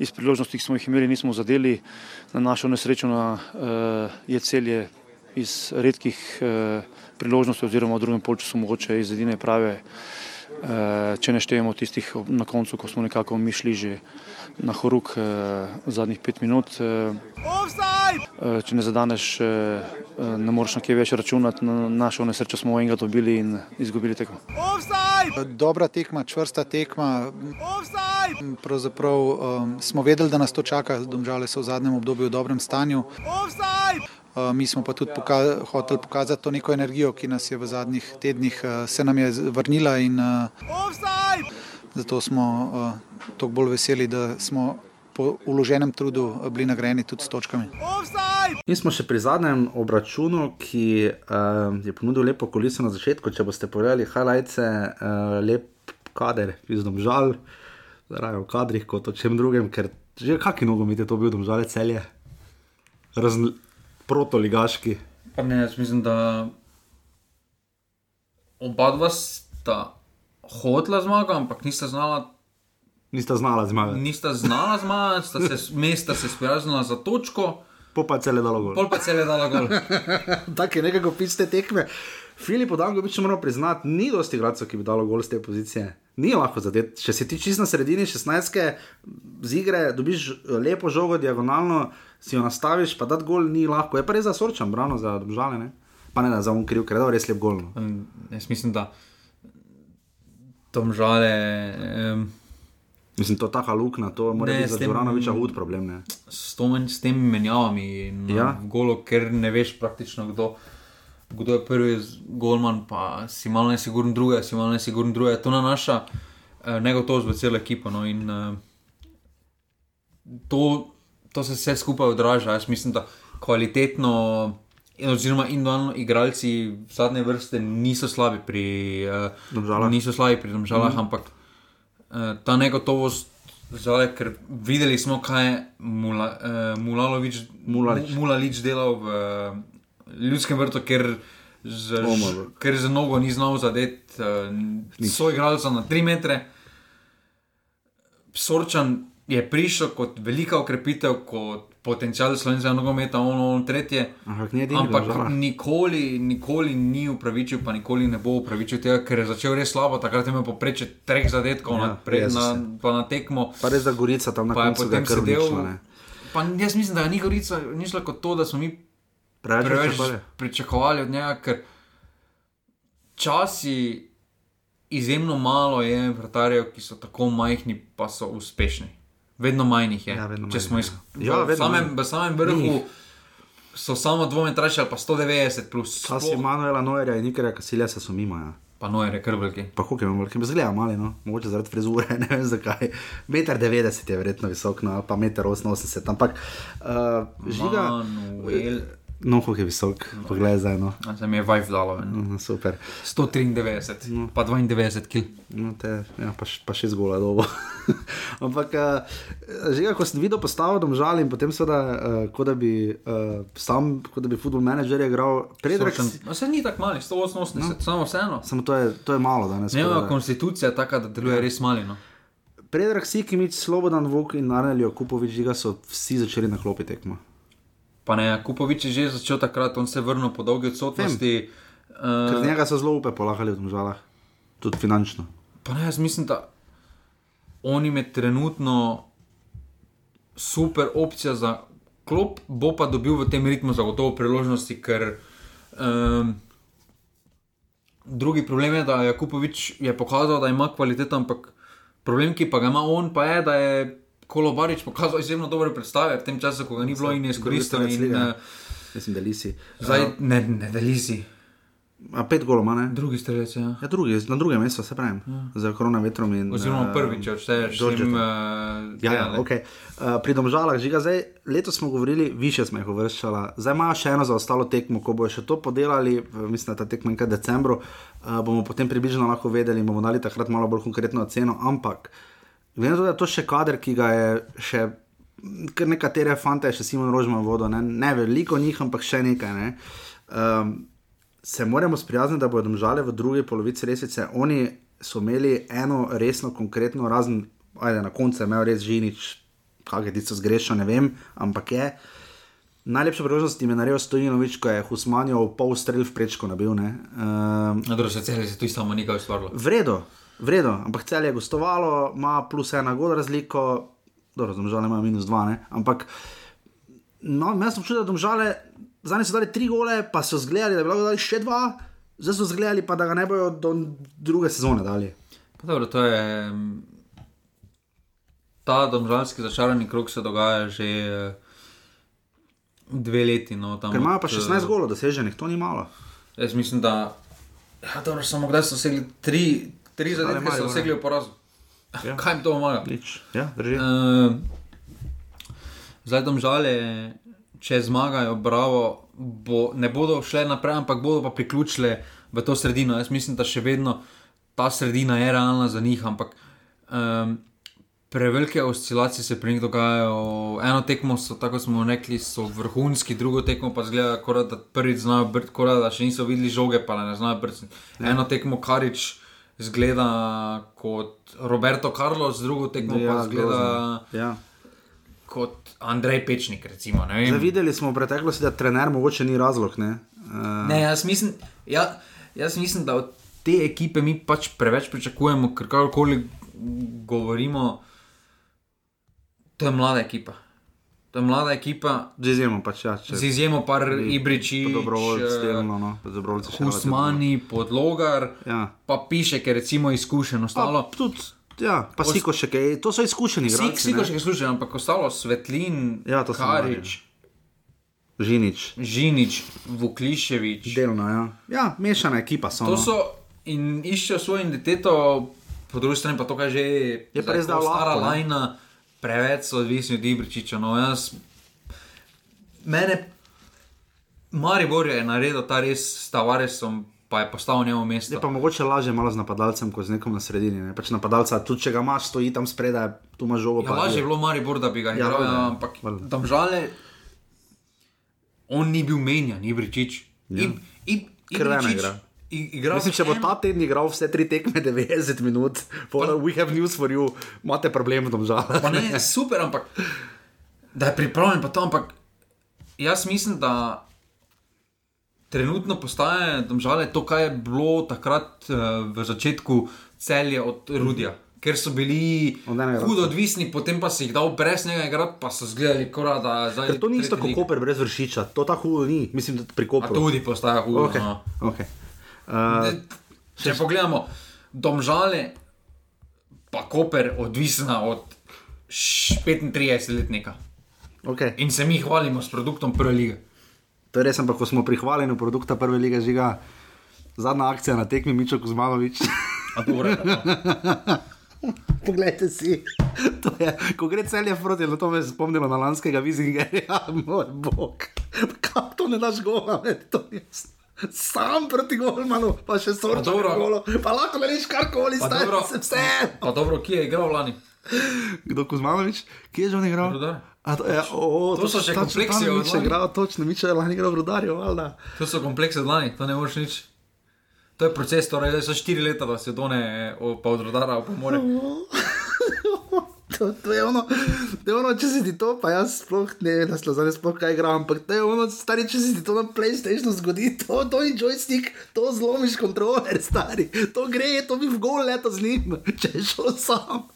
iz priložnosti, ki smo jih imeli, nismo zadeli. Na našo nesrečo na, je celje iz redkih priložnosti, oziroma v drugem polčasu mogoče iz edine prave če ne štejemo tistih na koncu, ko smo nekako mi šli že na horuk eh, zadnjih pet minut. eh, eh, Če ne zadaneš, eh, eh, ne moreš na kje več računati. Na našo nesrečo smo enega dobili in izgubili tekmo.
Dobra tekma, čvrsta tekma. Pravzaprav um, smo vedeli, da nas to čaka, domžale so v zadnjem obdobju v dobrem stanju. Uh, mi smo pa tudi poka hoteli pokazati to neko energijo, ki nas je v zadnjih tednih uh, se nam je vrnila in uh, zato smo toliko bolj veseli, da smo po uloženem trudu bili nagrajeni tudi s točkami.
Mi smo še pri zadnjem obračunu, ki uh, je ponudil lepo kuliso na začetku. Če boste pogledali highlights, uh, lep kader, izdom žal, raje v kadrih kot o čem drugem, ker že kakšen nogomet je to bil, domžale celje. Razn... Protoligaški.
Pa ne, jaz mislim, da oba dva sta hotela zmagati, ampak nista znala,
Nista znala zmagati.
nista znala zmagati, sta se, mesta se sprijaznila za točko,
Po pa cele dalo gol.
pol pa cele dala gol.
Tako je nekako pis te tekme. Filip Dangovič moram priznati, ni dosti igralcev, ki bi dalo gol z te pozicije. Ni lahko zadeti. Če si ti čist na sredini 16. z igre, dobiš lepo žogo diagonalno, si jo nastaviš, pa da gol ni lahko. Je pa res za sorčam, brano za države, ne? Pa ne da za un kriv, ker je res lep gol. No.
Um, Jaz mislim, da domžale. Um,
Mislim, to je taka luknja, to mora
Ne,
biti za Dvoranoviča hud problem. Ne?
s, to, s temi menjavami
Ja.
ja. golo, ker ne veš praktično kdo. Kdo je prvi golman, pa si malo nesiguren druge, si malo nesiguren druge. To nanaša eh, negotovost v celo ekipo. No, in, eh, to, to se vse skupaj odraža. Jaz mislim, da kvalitetno, in- oziroma individualno igralci zadnje vrste niso slabi pri eh,
Domžalah.
Niso slabi pri domžalah,
Mhm.
mm. ampak eh, ta negotovost. Zdaj, ker videli smo, kaj je Mula, uh, Mulalovič,
Mulalič.
Mu- Mulalič delal v ljudskem vrtu, ker z,
Omar.
ker z nogo ni znal zadeti uh, svoj igralca na 3 metre. Sorčan je prišel kot velika okrepitev, kot potencial slovenskega nogometa, ono, ono tretje.
Ampak edini
Ampak
Domžala.
nikoli, nikoli ni upravičil, pa nikoli ne bo upravičil tega, ker je začel res slabo. Takrat je imel poprečje treh zadetkov
Ja,
na, pred, na, pa na tekmo.
Pa res da Gorica tam na koncu
potem
je
sedel.
uničila, ne.
Pa jaz mislim, da ni Gorica ni šla kot to, da smo mi
Preveč
preveč
pričakovali.
od njega, ker časi izjemno malo je vratarjev, ki so tako majhni, pa so uspešni. Vedno manj jih je.
Ja, vedno
Če smo
ja.
iz,
Ja,
v,
vedno
samem,
manj.
v samem vrhu so samo dvometraši ali pa 190 plus.
Časi Manuela Noerja in Nikarja Kasilja se so mimo. Ja.
Pa Noer je kar veliki.
Pa koliko imamo, ki me zgleda mali, no? mogoče zaradi frizure, ne vem zakaj. 1,90 m je verjetno visok, no, pa 1,88 m, ampak uh, žiga.
Manuel
No, kako je visok, poglej zdaj. No.
A Se mi je vibe dalo. ven.
Mhm, Super.
193,
No.
pa 92 kg.
No, te, ja, pa, š- pa še zgola dobo. Ampak, uh, že ko sem videl postavo domžal in potem seveda, uh, kot da bi uh, sam, kot da bi football manager igral, Predrag,
Sočen- Ma se ni tako mali, 188, no. samo vseeno.
samo to je, to je malo danes.
Njegova konstitucija je taka, da deluje res mali. No.
Predrag Sikimič, Slobodan Vuk in Arneljo Kupovič, žiga so vsi začeli na klopi tekmo.
Pa ne, Kupovič je že začel takrat, on se je vrnil po dolgi odsotnosti.
Ker
Uh,
njega so zelo upe polahali v domžalah, tudi finančno.
pa ne, jaz mislim, da on jim je trenutno super opcija za klop, bo pa dobil v tem ritmu zagotovo priložnosti, ker um, drugi problem je, da je Kupovič je pokazal, da ima kvaliteto, ampak problem, ki pa ga ima on, pa je, da je Kolobarič pokazal izjemno dobre predstave v tem času, ko ga ni bilo in je izkoristil. In, uh,
Mislim, da lisi.
zdaj ne, ne deli si.
A pet golov, ima, ne?
Drugi strelec, ja.
Ja, drugi, na drugem mestu, se pravi. Ja. Za koronavetrom in.
Oziroma
eh,
prvič, če odšteješ
Georgeta.
tem. Uh,
Ja, ja, okay. uh, pri domžalah, žiga zdaj, letos smo govorili, više smo jih uvrščali, zdaj imajo še eno zaostalo tekmo, ko bojo še to podelali, mislim, da ta tekma je nekaj v decembru, uh, bomo potem približno lahko vedeli in bomo dali takrat malo bolj konkretno oceno, ampak glede na to, da je to še kader, ki ga je še. Ker nekatere fante je še Simon Rožman vodo, ne, ne veliko njih, ampak še nekaj. Ne. Um, se moramo sprijazniti, da bodo domžale v drugi polovici resnice. Oni so imeli eno resno, konkretno, razen, ajde, na koncu je imel res žinič, kaj je tisto zgrešeno, ne vem, ampak je. Najlepša priložnost jim je naredil Stojinovič, ko je Husmanjo pol strelj v prečko nabil. Um,
Na drugi strani se tu samo nekaj ustvarilo.
Vredo, vredo, ampak cel je gostovalo, ima plus ena gol razliko, dobro, domžale imajo minus dva, ne? ampak no, jaz sem čutil, da domžale, zdaj so dali tri gole, pa so zgledali, da bi lahko dali še dva, zdaj so zgledali pa, da ga ne bojo do druge sezone dali.
Pa dobro, to je. mm, Ta domžalski začarani krok se dogaja že eh, dve leti. No,
Ker imajo pa
od,
16
eh,
golov doseženih, to ni malo.
Jaz mislim, da. Ja, dobro, samo kdaj so dosegli tri, tri zadetke, so
ne?
dosegli v porazu.
Ja.
Kaj jim to pomaga?
Nič. Ja, drži.
Uh, zdaj domžale, če zmagajo, bravo, bo, ne bodo šle naprej, ampak bodo pa priključile v to sredino. Jaz mislim, da še vedno ta sredina je realna za njih, ampak um, prevelike oscilacije se pri njih dogajajo. Eno tekmo so, tako smo rekli, so vrhunski, drugo tekmo pa zgleda, kot da prvič znajo kot da še niso videli žoge, pa ne znajo brti. Eno tekmo karič. Zgleda kot Roberto Carlos, drugo tekmo ja, pa zgleda
grozno. Ja.
kot Andrej Pečnik. Recimo,
Zdaj videli smo v preteklosti, da trener mogoče ni razlog. Ne? Uh,
ne, jaz mislim, ja, jaz mislim, da od te ekipe mi pač preveč pričakujemo, ker karkoli govorimo, to je mlada ekipa. To je mlada ekipa,
Z izjemo pač, ja. Če,
z izjemo par Ibriči,
Dobrovoljci, delno, no. Dobrovoljci še
Husmani, Podlogar,
Ja.
pa piše, ker recimo izkušeno ostalo.
Pa, tudi, ja, pa Siko še kaj, to so izkušeni.
Vsi,
ne.
ki še služijo, ampak ostalo Svetlin,
Ja.
Karič,
Žinič,
Žinič, Vukliševič.
delno, ja. Ja, mešana ekipa so.
To
no.
so in iščejo svojo identiteto, po drugi strani pa to, kar že
Je pa res, da
stara
ne.
Preveč so odvisni od Ibričiča. No, jaz, mene, Maribor je naredil ta res s Tavaresom, pa je postal njemu mesto.
Je pa mogoče lažje malo z napadalcem, kot z nekom na sredini. Ne? Pač napadalca, tudi če ga imaš, stoji tam spredaj, tu imaš žogo.
Ja, lažje je bilo Maribor, da bi ga
Ja,
igral,
valjda,
ja,
ja.
ampak tam žale, on ni bil menjan, Ibričič.
Ja.
Ib- Ib-
Krvena
Ibričič
igra.
Igral
Mislim, če bo ta teden igral vse tri tekme 90 minut, pa we have news for you, imate problem.
Pa ne, super, ampak da je pripravljen, pa to, ampak jaz mislim, da trenutno postaje domžale to, kar je bilo takrat uh, v začetku celje od Rudija. Ker so bili hudo odvisni, potem pa si jih dal brez njega igrati, pa so zgledali, kot da zdaj.
Ker to ni isto kot. Koper brez vršiča, to tako hudo ni, mislim, da pri
A
Koperu.
tudi postaja hudo.
Okay.
No.
Okay. Uh,
Če pogledamo, domžale, pa Koper, odvisna od š- 35-letnika.
okay.
In se mi hvalimo s produktom prve lige.
To je res, ampak ko smo prihvaljeni produkta prve lige žiga, zadnja akcija na tekmi Mičo Kuzmanovič.
A dobro.
Poglejte si, to je, ko gre celje proti, no to me je spomnilo na lanskega Vizingerja, moj bog. Kaj to ne daš gola, ne, to je jasno. Sam proti golmanu, pa še
Pa dobro.
golo. Pa lahko narediš karkoli,
Pa
stari
dobro.
se vse.
Pa dobro, kje je igral lani?
Kdo Kuzmanovič? Kje je že on igral?
Rudar.
A to, ja, o,
To so še kompleksi od lani.
igral, točno, Miče je lani igral v Rudarju, valjda.
To so kompleksi od lani, to ne moreš nič. To je proces, torej zdaj so štiri leta, da se done, o, pa od rodara opomore.
To, to, je ono, to je ono, če si ti to, pa jaz sploh ne vem, da se zdaj sploh kaj igram, ampak to je ono, stari, če si ti to na PlayStationu zgodi, to, to je joystick, to zlomiš kontroler, stari, to gre, to bi v gol leto z njim, če je šel sam.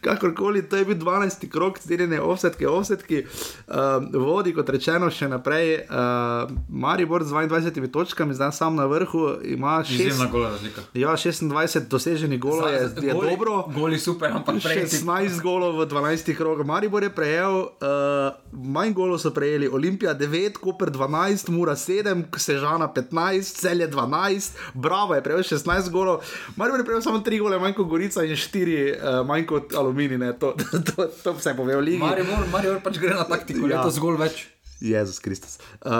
Kakorkoli, to je bil 12. krok, zdirjene offsetke, offsetki, uh, vodi kot rečeno še naprej, uh, Maribor z 22 točkami, zdaj sam na vrhu, ima
Izjemna
šest,
gola razlika.
ja, 26 doseženih golov, je, je
Goli-
dobro.
Goli super, ampak prej si
16 golov v 12 krogah. Maribor je prejel, uh, manj golov so prejeli, Olimpija 9, Koper 12, Mura 7, Sežana 15, Celje 12, Bravo je prejel 16 golov. Maribor je prejel samo 3 gole, manj kot Gorica in 4 uh, manj kot Aluminij. ne. To, to, to vse pove o ligi.
Maribor, Maribor pač gre na taktiko,
Ja.
ja. letos zgolj več.
Jezus Kristus. Uh,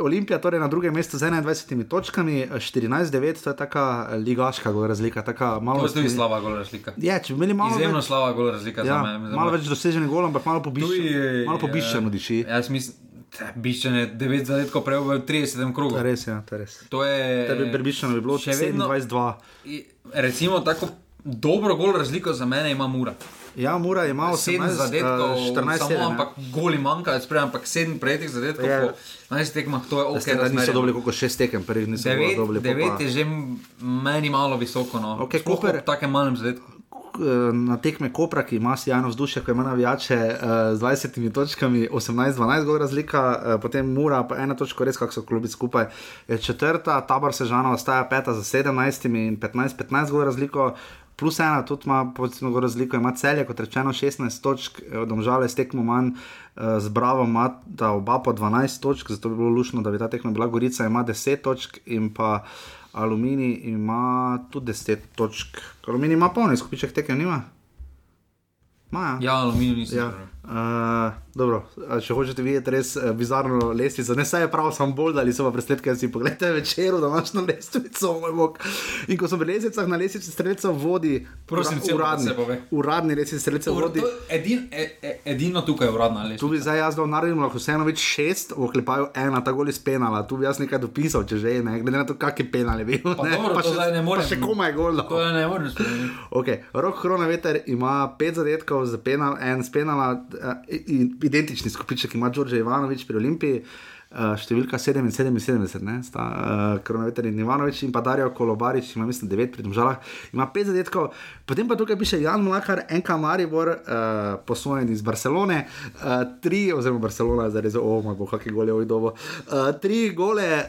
Olimpija torej na drugem mestu z 21 točkami, 14-9, to je taka ligaška gola razlika. Taka malo
To je tudi slaba gola razlika.
Je, če bi imeli malo
Izjemno
več,
slaba gola razlika
ja,
za me. za
malo
me.
več doseženih golov, ampak malo pobiščeno, malo pobiščeno diši.
Jaz mislim, biščene 9 zadetkov prejel v 30 krogu.
To je res, ja, to je res.
To je.
Tebi prebiščeno bi bilo
še vedno-
27-2.
I- Recimo tako dobro gol razliko za mene ima Mura.
Ja, Mura imel
7
18,
zadetkov,
eh, 14
samo,
sedem, ja.
ampak goli manjka, ampak 7 prejetih zadetkov
Je.
po 12 tekmah, to je ok.
Okay, niso dobili koliko šest tekem, prvih niso
Devet,
dobili. pol
devet
pa-
je že meni malo visoko. No.
Okej,
Sploh
Koper-
ob takem malem zadetku.
eh, na tekme Kopra, ki ima sjajno vzdušje, ko ima navijače uh, z 20 točkami, 18-12 gol razlika, potem Mura, pa ena točka, res kako so klubi skupaj, je četrta, Tabor Sežana ostaja peta za 17 in 15-15 gol razliko. Plus ena, tudi ima pozitivno razliko, ima celje, kot rečeno, 16 točk, eh, domžale s tekmo manj, eh, z Bravo ima oba po 12 točk, zato bi bilo lušno, da bi ta tekma bila Gorica, ima 10 točk in pa Aluminij ima tudi 10 točk. Aluminij ima polni skupiček tekem, nima? Ma,
Ja, aluminij nisem.
Ja. Uh, dobro, če hočete videti res uh, bizarno lestvico, ne saj je prav, sem bolj ali so pa presledke, si pogledajte večer, da imaš na lestvico, moj bog. In ko so pri lestvicah na lestvici streljcev vodi,
Prosim, da
uradni, uradni lestvici streljcev vodi.
Edin, e, e, edino tukaj je uradna ali
Tu bi zdaj jaz dal naredim, lahko vseeno več šest, v oklepaju ena, ta gol iz penala, tu bi jaz nekaj dopisal, če že ne, glede na to, kak je penal je bil.
Pa
ne,
dobro, to
še,
ne morem.
Pa še komaj gol.
To ne moreš.
Okay. Rok Hronaveter ima pet zadetkov za penal, en z penala, uh, identični skupiček ima Đorđe Ivanovič pri Olimpiji. Uh, številka 77, ne, sta uh, Kronoveter in Ivanovič, in pa Darijo Kolobarič, ima mislim 9 pri Domžalah, ima 5 zadetkov, potem pa tukaj piše Jan Mlakar, NK Maribor, uh, posvojen iz Barcelone, 3, uh, oziroma Barcelona, zdaj res, oh, moj bog, kakšne gole je dobo. 3 uh, gole uh,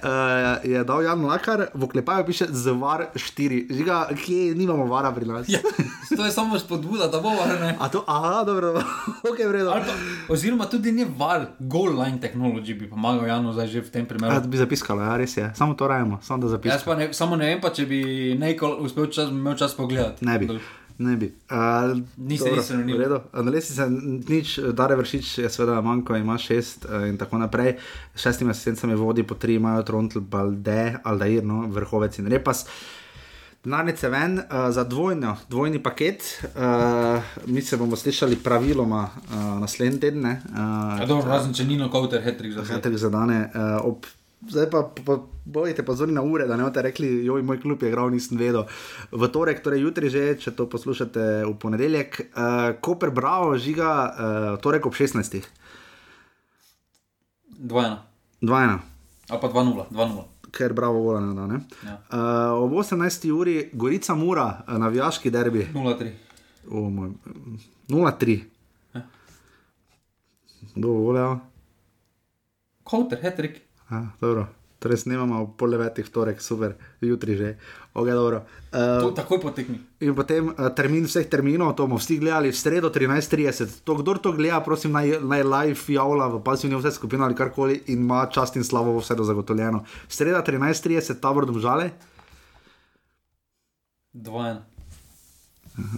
je dal Jan Mlakar, v oklepaju piše zvar 4, žiga, kje nimamo vara pri nas.
Ja, to je samo spodbuda, da bo varne.
A to, aha, dobro, ok, vredno.
Oziroma tudi ni var, goal line technology bi pomagal Janu zdaj že v tem
Ja,
primeru.
bi zapiskalo, ja, res je. Samo to rajemo, samo da
Jaz
zapiskamo.
pa ne, samo ne vem, pa če bi nekaj uspel čas, imel čas pogledati.
Ne bi. Ne bi. Uh,
Niste niste renili.
Analisi se nič, Dare vršič je seveda manjko, ima šest uh, in tako naprej. S šestimi asistencami vodi po tri, imajo Trontl, Balde, Aldair, no, vrhovec in repas. Denarnice ven uh, za dvojno, dvojni paket. Uh, mi se bomo slišali praviloma uh, naslednji teden. ne, Uh,
razen če Nino Kauter, Hetrik za
dane. Uh, ob, zdaj pa po, bojite pozorni na ure, da ne boste rekli, joj, moj klub je igral, nisem vedel. V torek, torej jutri že, če to poslušate v ponedeljek, uh, Koper Bravo žiga uh, torek ob 16.
Dvojna.
2-1,
Ali pa 2-0, 2-0.
ker Bravo vola ne da. Ne?
Ja.
Uh, ob 18. uri Gorica Mura, navijaški derbi.
0-3.
Oh, moj, 0-3.
Ja.
Kdo bo volel?
Kauter, Hetrik.
Ah, dobro. Torej, snemamo ob pol devetih, torek, super, jutri že. Okay, dobro.
To,
uh,
takoj potekni.
In potem uh, termin vseh terminov, to bomo vsi gledali v sredo 13:30. To, kdo to gleda, prosim, naj, naj live javlja v pasivni vse skupino ali karkoli in ima čast in slavo vse do zagotovljeno. Sreda 13:30, tabor domžale,
2-1.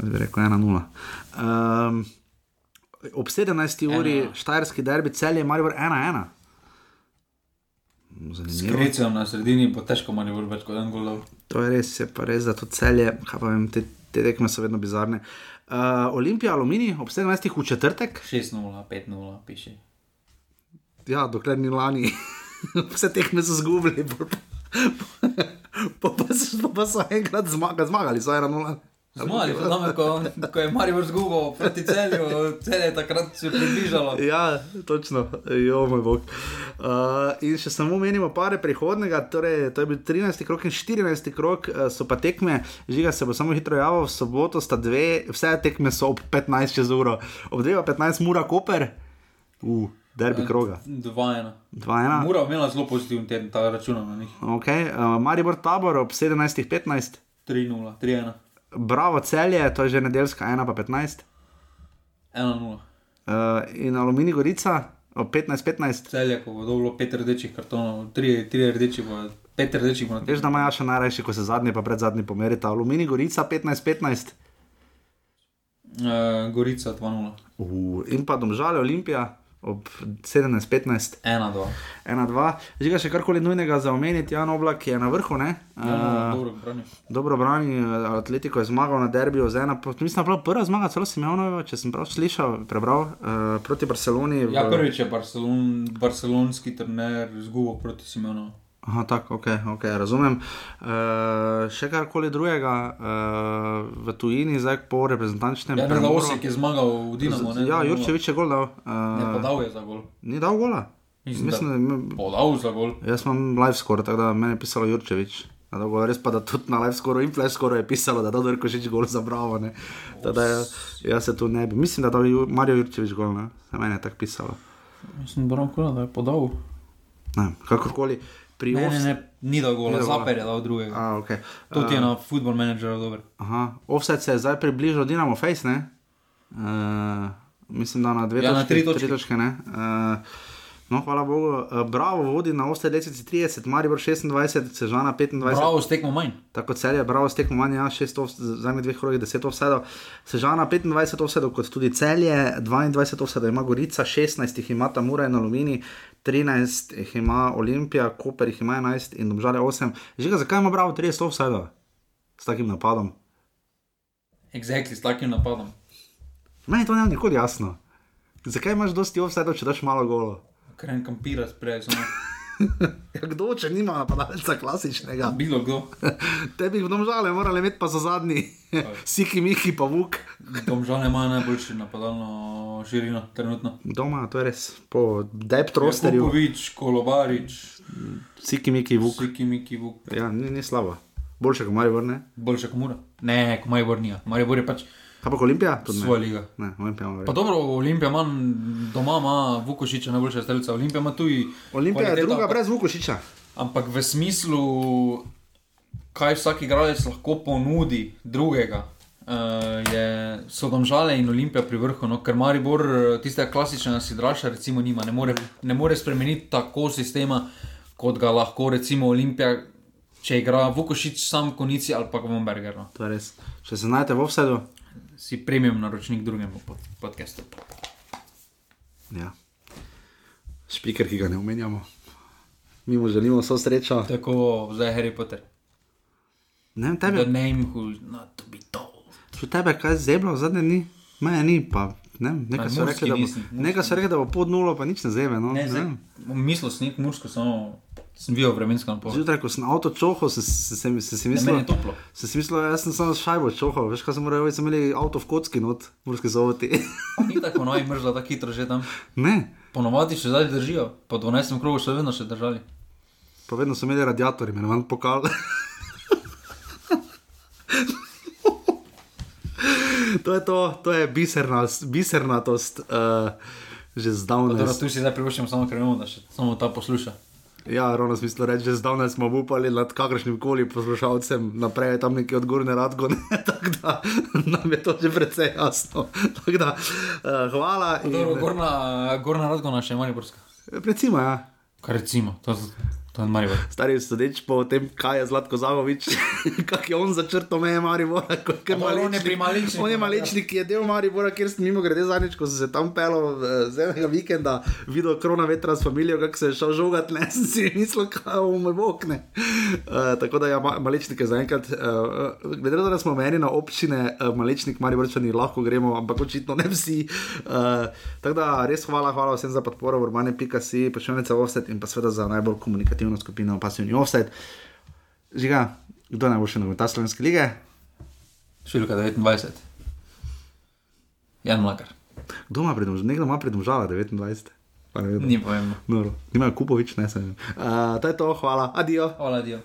bi rekel 1-0. Um, ob 17. uri
Ena.
štajerski derbi, cel je Maribor 1-1. Zanimivo.
Krecijo na sredini bo težko manj več kot en golov.
To je res, je pa res, da to celje, kaj pa vem, te, te tekme so vedno bizarne. Uh, Olimpija, Aluminij ob 17. v četrtek,
6-0, 5-0, piše.
ja, dokler ni lani, vse tekme so zgubili, pol pa, pa, pa, so- pa so enkrat zmagali, zmagali so 1-0.
Zmali so tam, ko, ko je Marijo zgubil proti celju, cel je takrat se približalo.
Ja, točno, jo moj bog. Uh, in še samo menimo pare prihodnega, torej to je bil 13. krok in 14. krok, uh, so pa tekme, žiga se bo samo hitro javil, v soboto sta dve, vse tekme so ob 15 čez uro, ob 2.15 mura Koper, uh, derbi kroga.
2-1.
2-1.
Mura imela zelo pozitiven teden, ta računa na njih.
Okay, uh, Maribor tabor ob 17.15,
3-0, 3-1,
Bravo celje, to je že nedeljska 1 pa 15.
1-0.
Uh, in Alumini Gorica ob 15.15.
Celje, ko bo dobilo pet rdečih kartonov, tri, tri rdeči, bo, pet rdečih bo
Veš, da ima še najrajši, ko se zadnji pa pred zadnji pomerita. Alumini Gorica 15-15.
Uh, Gorica 2-0.
Uh, in pa domžale Olimpija ob 17-15.
1-2.
1-2. Žiga še karkoli nujnega za omeniti, Jan Oblak je na vrhu, ne?
Ja,
Uh,
dobro, brani.
Dobro brani, eh, Atletiko je zmagal na derbiju z ena, mislim, da je bila prva zmaga, celo Simeonova, če sem prav slišal, prebral, uh, proti Barceloni.
Ja, prvič je Barcelon, barcelonski trener zgubil proti Simonu.
Aha, tako, ok, okay razumem. Uh, še karkoli drugega uh, v tujini, zdaj po reprezentančnem
Ja, ne, da
premoru.
Osek je zmagal v Dinamo. Ne,
Ja. Jurčevič je gol dal.
Ne,
Uh,
podal je za gol.
Ni dal gola.
Mislim,
Mislim,
da-
da,
Podal za gol.
jaz imam live score, tako da meni je pisalo Jurčevič. Da gol. Res pa, da tudi na live score in flash score je pisalo, da je dal Rkošič gol za bravo. ne. Tako Da jaz, jaz se tu ne bi. Mislim, da je Mario Jurčevič gol, ne. Se meni je tako pisalo.
Mislim, da je podal.
Ne, kakorkoli. Pri
Ne, ne, ne, ni dal gola. Zaper je dal drugega.
A, okay.
To ti je na football managerju dober.
Aha, offset se je zdaj približal Dinamo Face, ne? Uh, mislim, da na dve
Ja, na
točke,
tri točke.
tri točke ne. Uh, no, hvala Bogu. Uh, bravo, vodi na offset 30, Maribor 26, Sežana 25.
Bravo, stekmo manj.
Tako cel je, bravo, stekmo manj, ja, šest, off- v zadnjih dveh krogih 10 offsetov. Sežana 25 offsetov, kot tudi celje, 22 offsetov ima Gorica, 16 jih ima Tamura in Alumini, 13 jih ima Olimpija, Koper jih ima 11 in Domžale 8. Žiga, zakaj ima bravo 30 offsetov s takim napadom?
Exactly, s takim napadom.
Meni to ne bo nikoli jasno. Zakaj imaš dosti offsetov, če daš malo golo?
Ker en kampira sprej, samo.
Ja, kdo, če nima napadalca klasičnega?
Bilo kdo.
Tebi v domžale morali imeti pa za zadnji. Siki, Miki, pa Vuk.
Domžale imajo najboljši napadalno širino trenutno.
Doma, to je res. Po depth rosterju.
Kupovič, Kolobarič,
Siki, Miki, Vuk.
Siki, Miki, Vuk.
Ja, ni, ni slabo. Boljše kot Maribor, ne?
Boljše kot Mura. Ne, kot Maribor ni. Maribor je pač
Kaj pa Olimpija?
Svoja liga.
Ne, Olimpija ima
Pa dobro, Olimpija ima doma, ima Vukošiča, najboljša strelca. Olimpija ima tudi.
Olimpija je druga
ampak-
brez Vukošiča.
Ampak v smislu, kaj vsak igralec lahko ponudi drugega, uh, je, so domžale in Olimpija pri vrhu. No? Ker Maribor eh, tistega klasičnega sidraša recimo nima, ne more, ne more spremeniti tako sistema, kot ga lahko recimo Olimpija, če igra Vukošič sam konici ali pa Vomberger. No?
To je res. Če se znajdete v offsetu,
Si premium naročnik drugemu pod, podcastu.
ja. Špiker, ki ga ne omenjamo. Mi mu želimo vso srečo.
Tako zdaj Harry Potter.
Ne, vem,
The
tebe,
name who not to be told.
če tebe kaj zeblo, zadnje ni, mene ni, pa ne, nekaj so rekli, da bo,
Murski
nekaj so rekli, da bo pod nulo, pa nič ne zebe. No,
Ne,
ne,
zdaj, mislil sem mursko, samo sem videl vremensko napoved.
Zjutraj, ko sem avto čohal, sem se, se, se, se mislil,
meni je toplo.
sem si mislil, jaz sem samo šajbo čohal, veš, kaj sem moral, sem imeli avto v kocki not, morski zovoti.
Ni tako noj mrzla, tako hitro že tam.
ne,
Ponovadi še zdaj držijo, po 12. krogu še vedno še držali.
pa vedno so imeli radiator, imenovan pokal. to je to, to je bisernost, bisernatost, uh, že zdavnaj.
Dobro, tu si zdaj privoščimo samo, ker vemo, da še samo ta posluša.
Ja, ravno smislo reči, že zdavnaj smo upali nad kakršnim koli poslušalcem, naprej je tam neki radgo, ne, tako da nam je to že precej jasno. Tako da, uh, hvala.
Dobro,
in-
gorna, gorna Radgona še je Mariborska.
Recimo, ja.
Kar recimo, to, je.
Stari sodeč po tem, kaj je Zlatko Zagovič, kak je on začrtal meje Maribora. je
Ampak on je
Malečnik.
pri Malečniku,
On je
ja.
malečnik, ki je del Maribora, kjer sem mimo grede zadnjič, ko sem se tam pel z enega vikenda, videl krona vetra s familijo, kako se je šel žogat, ne sem si mislil, kako moj bog ne. Uh, tako da ja, ma, malečnike zaenkrat, uh, glede na to, da smo meni na občine, uh, malečnik Mariborčani lahko gremo, ampak očitno ne vsi. Uh, tako da res hvala, hvala vsem za podporo, urbane.si, počevnice offset in pa seveda za najbolj komunikativno skupino pasivni offset. Žiga, kdo je najboljši nogometaš slovenske lige?
Številka 29. Jan Mlakar.
Kdo ima prednost? Nekdo ima 29. Pa ne vem.
Ni pomembno.
Noro. Nimajo Kupovič, ne sem. Uh, to je to, hvala, adijo.
Hvala, Dio.